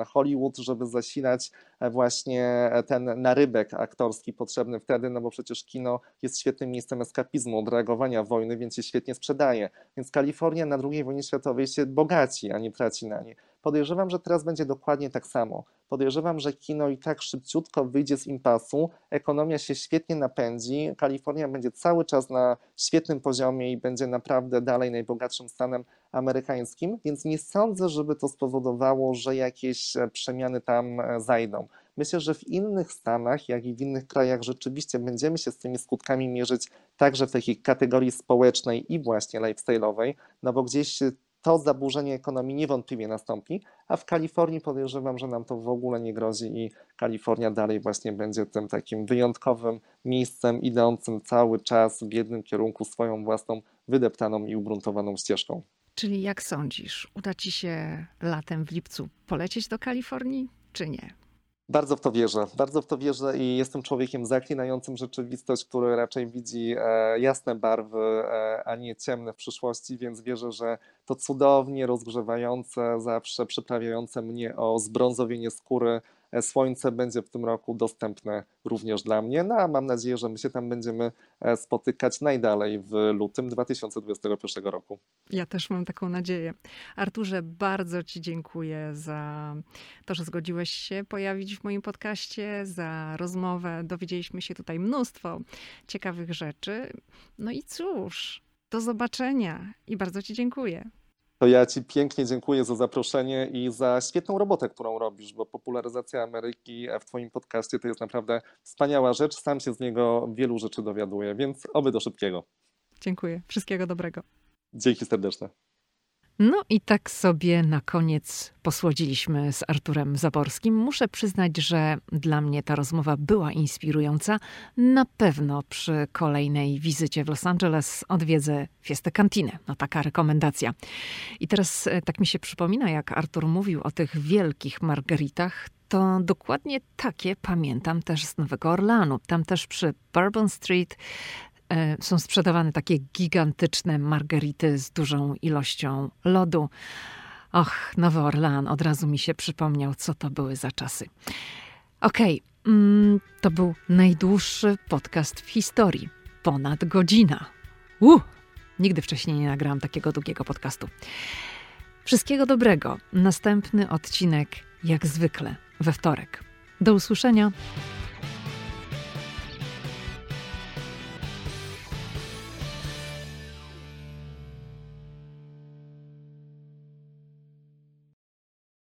Hollywood, żeby zasilać e, właśnie ten narybek aktorski potrzebny wtedy, no bo przecież kino jest świetnym miejscem eskapizmu, odreagowania wojny, więc się świetnie sprzedaje. Więc Kalifornia na II wojnie światowej się bogaci, a nie traci na niej. Podejrzewam, że teraz będzie dokładnie tak samo. Podejrzewam, że kino i tak szybciutko wyjdzie z impasu, ekonomia się świetnie napędzi, Kalifornia będzie cały czas na świetnym poziomie i będzie naprawdę dalej najbogatszym stanem amerykańskim, więc nie sądzę, żeby to spowodowało, że jakieś e, przemiany tam e, zajdą. Myślę, że w innych stanach, jak i w innych krajach rzeczywiście będziemy się z tymi skutkami mierzyć także w takiej kategorii społecznej i właśnie lifestyle'owej, no bo gdzieś to zaburzenie ekonomii niewątpliwie nastąpi, a w Kalifornii podejrzewam, że nam to w ogóle nie grozi i Kalifornia dalej właśnie będzie tym takim wyjątkowym miejscem idącym cały czas w jednym kierunku swoją własną wydeptaną i ugruntowaną ścieżką. Czyli jak sądzisz, uda ci się latem w lipcu polecieć do Kalifornii, czy nie? Bardzo w to wierzę. Bardzo w to wierzę i jestem człowiekiem zaklinającym rzeczywistość, który raczej widzi e, jasne barwy, e, a nie ciemne w przyszłości, więc wierzę, że to cudownie rozgrzewające, zawsze przyprawiające mnie o zbrązowienie skóry słońce będzie w tym roku dostępne również dla mnie, no a mam nadzieję, że my się tam będziemy e, spotykać najdalej w lutym 2021 roku. Ja też mam taką nadzieję. Arturze, bardzo Ci dziękuję za to, że zgodziłeś się pojawić w moim podcaście, za rozmowę. Dowiedzieliśmy się tutaj mnóstwo ciekawych rzeczy. No i cóż, do zobaczenia i bardzo Ci dziękuję. To ja Ci pięknie dziękuję za zaproszenie i za świetną robotę, którą robisz, bo popularyzacja Ameryki w Twoim podcaście to jest naprawdę wspaniała rzecz. Sam się z niego wielu rzeczy dowiaduję, więc oby do szybkiego. Dziękuję. Wszystkiego dobrego. Dzięki serdeczne. No i tak sobie na koniec posłodziliśmy z Arturem Zaborskim. Muszę przyznać, że dla mnie ta rozmowa była inspirująca. Na pewno przy kolejnej wizycie w Los Angeles odwiedzę Fiestę Cantinę. No taka rekomendacja. I teraz e, tak mi się przypomina, jak Artur mówił o tych wielkich margaritach, to dokładnie takie pamiętam też z Nowego Orlanu. Tam też przy Bourbon Street są sprzedawane takie gigantyczne margarity z dużą ilością lodu. Och, Nowy Orlean, od razu mi się przypomniał, co to były za czasy. Okej, okay, mm, to był najdłuższy podcast w historii. Ponad godzina. Uh, nigdy wcześniej nie nagrałam takiego długiego podcastu. Wszystkiego dobrego. Następny odcinek, jak zwykle, we wtorek. Do usłyszenia.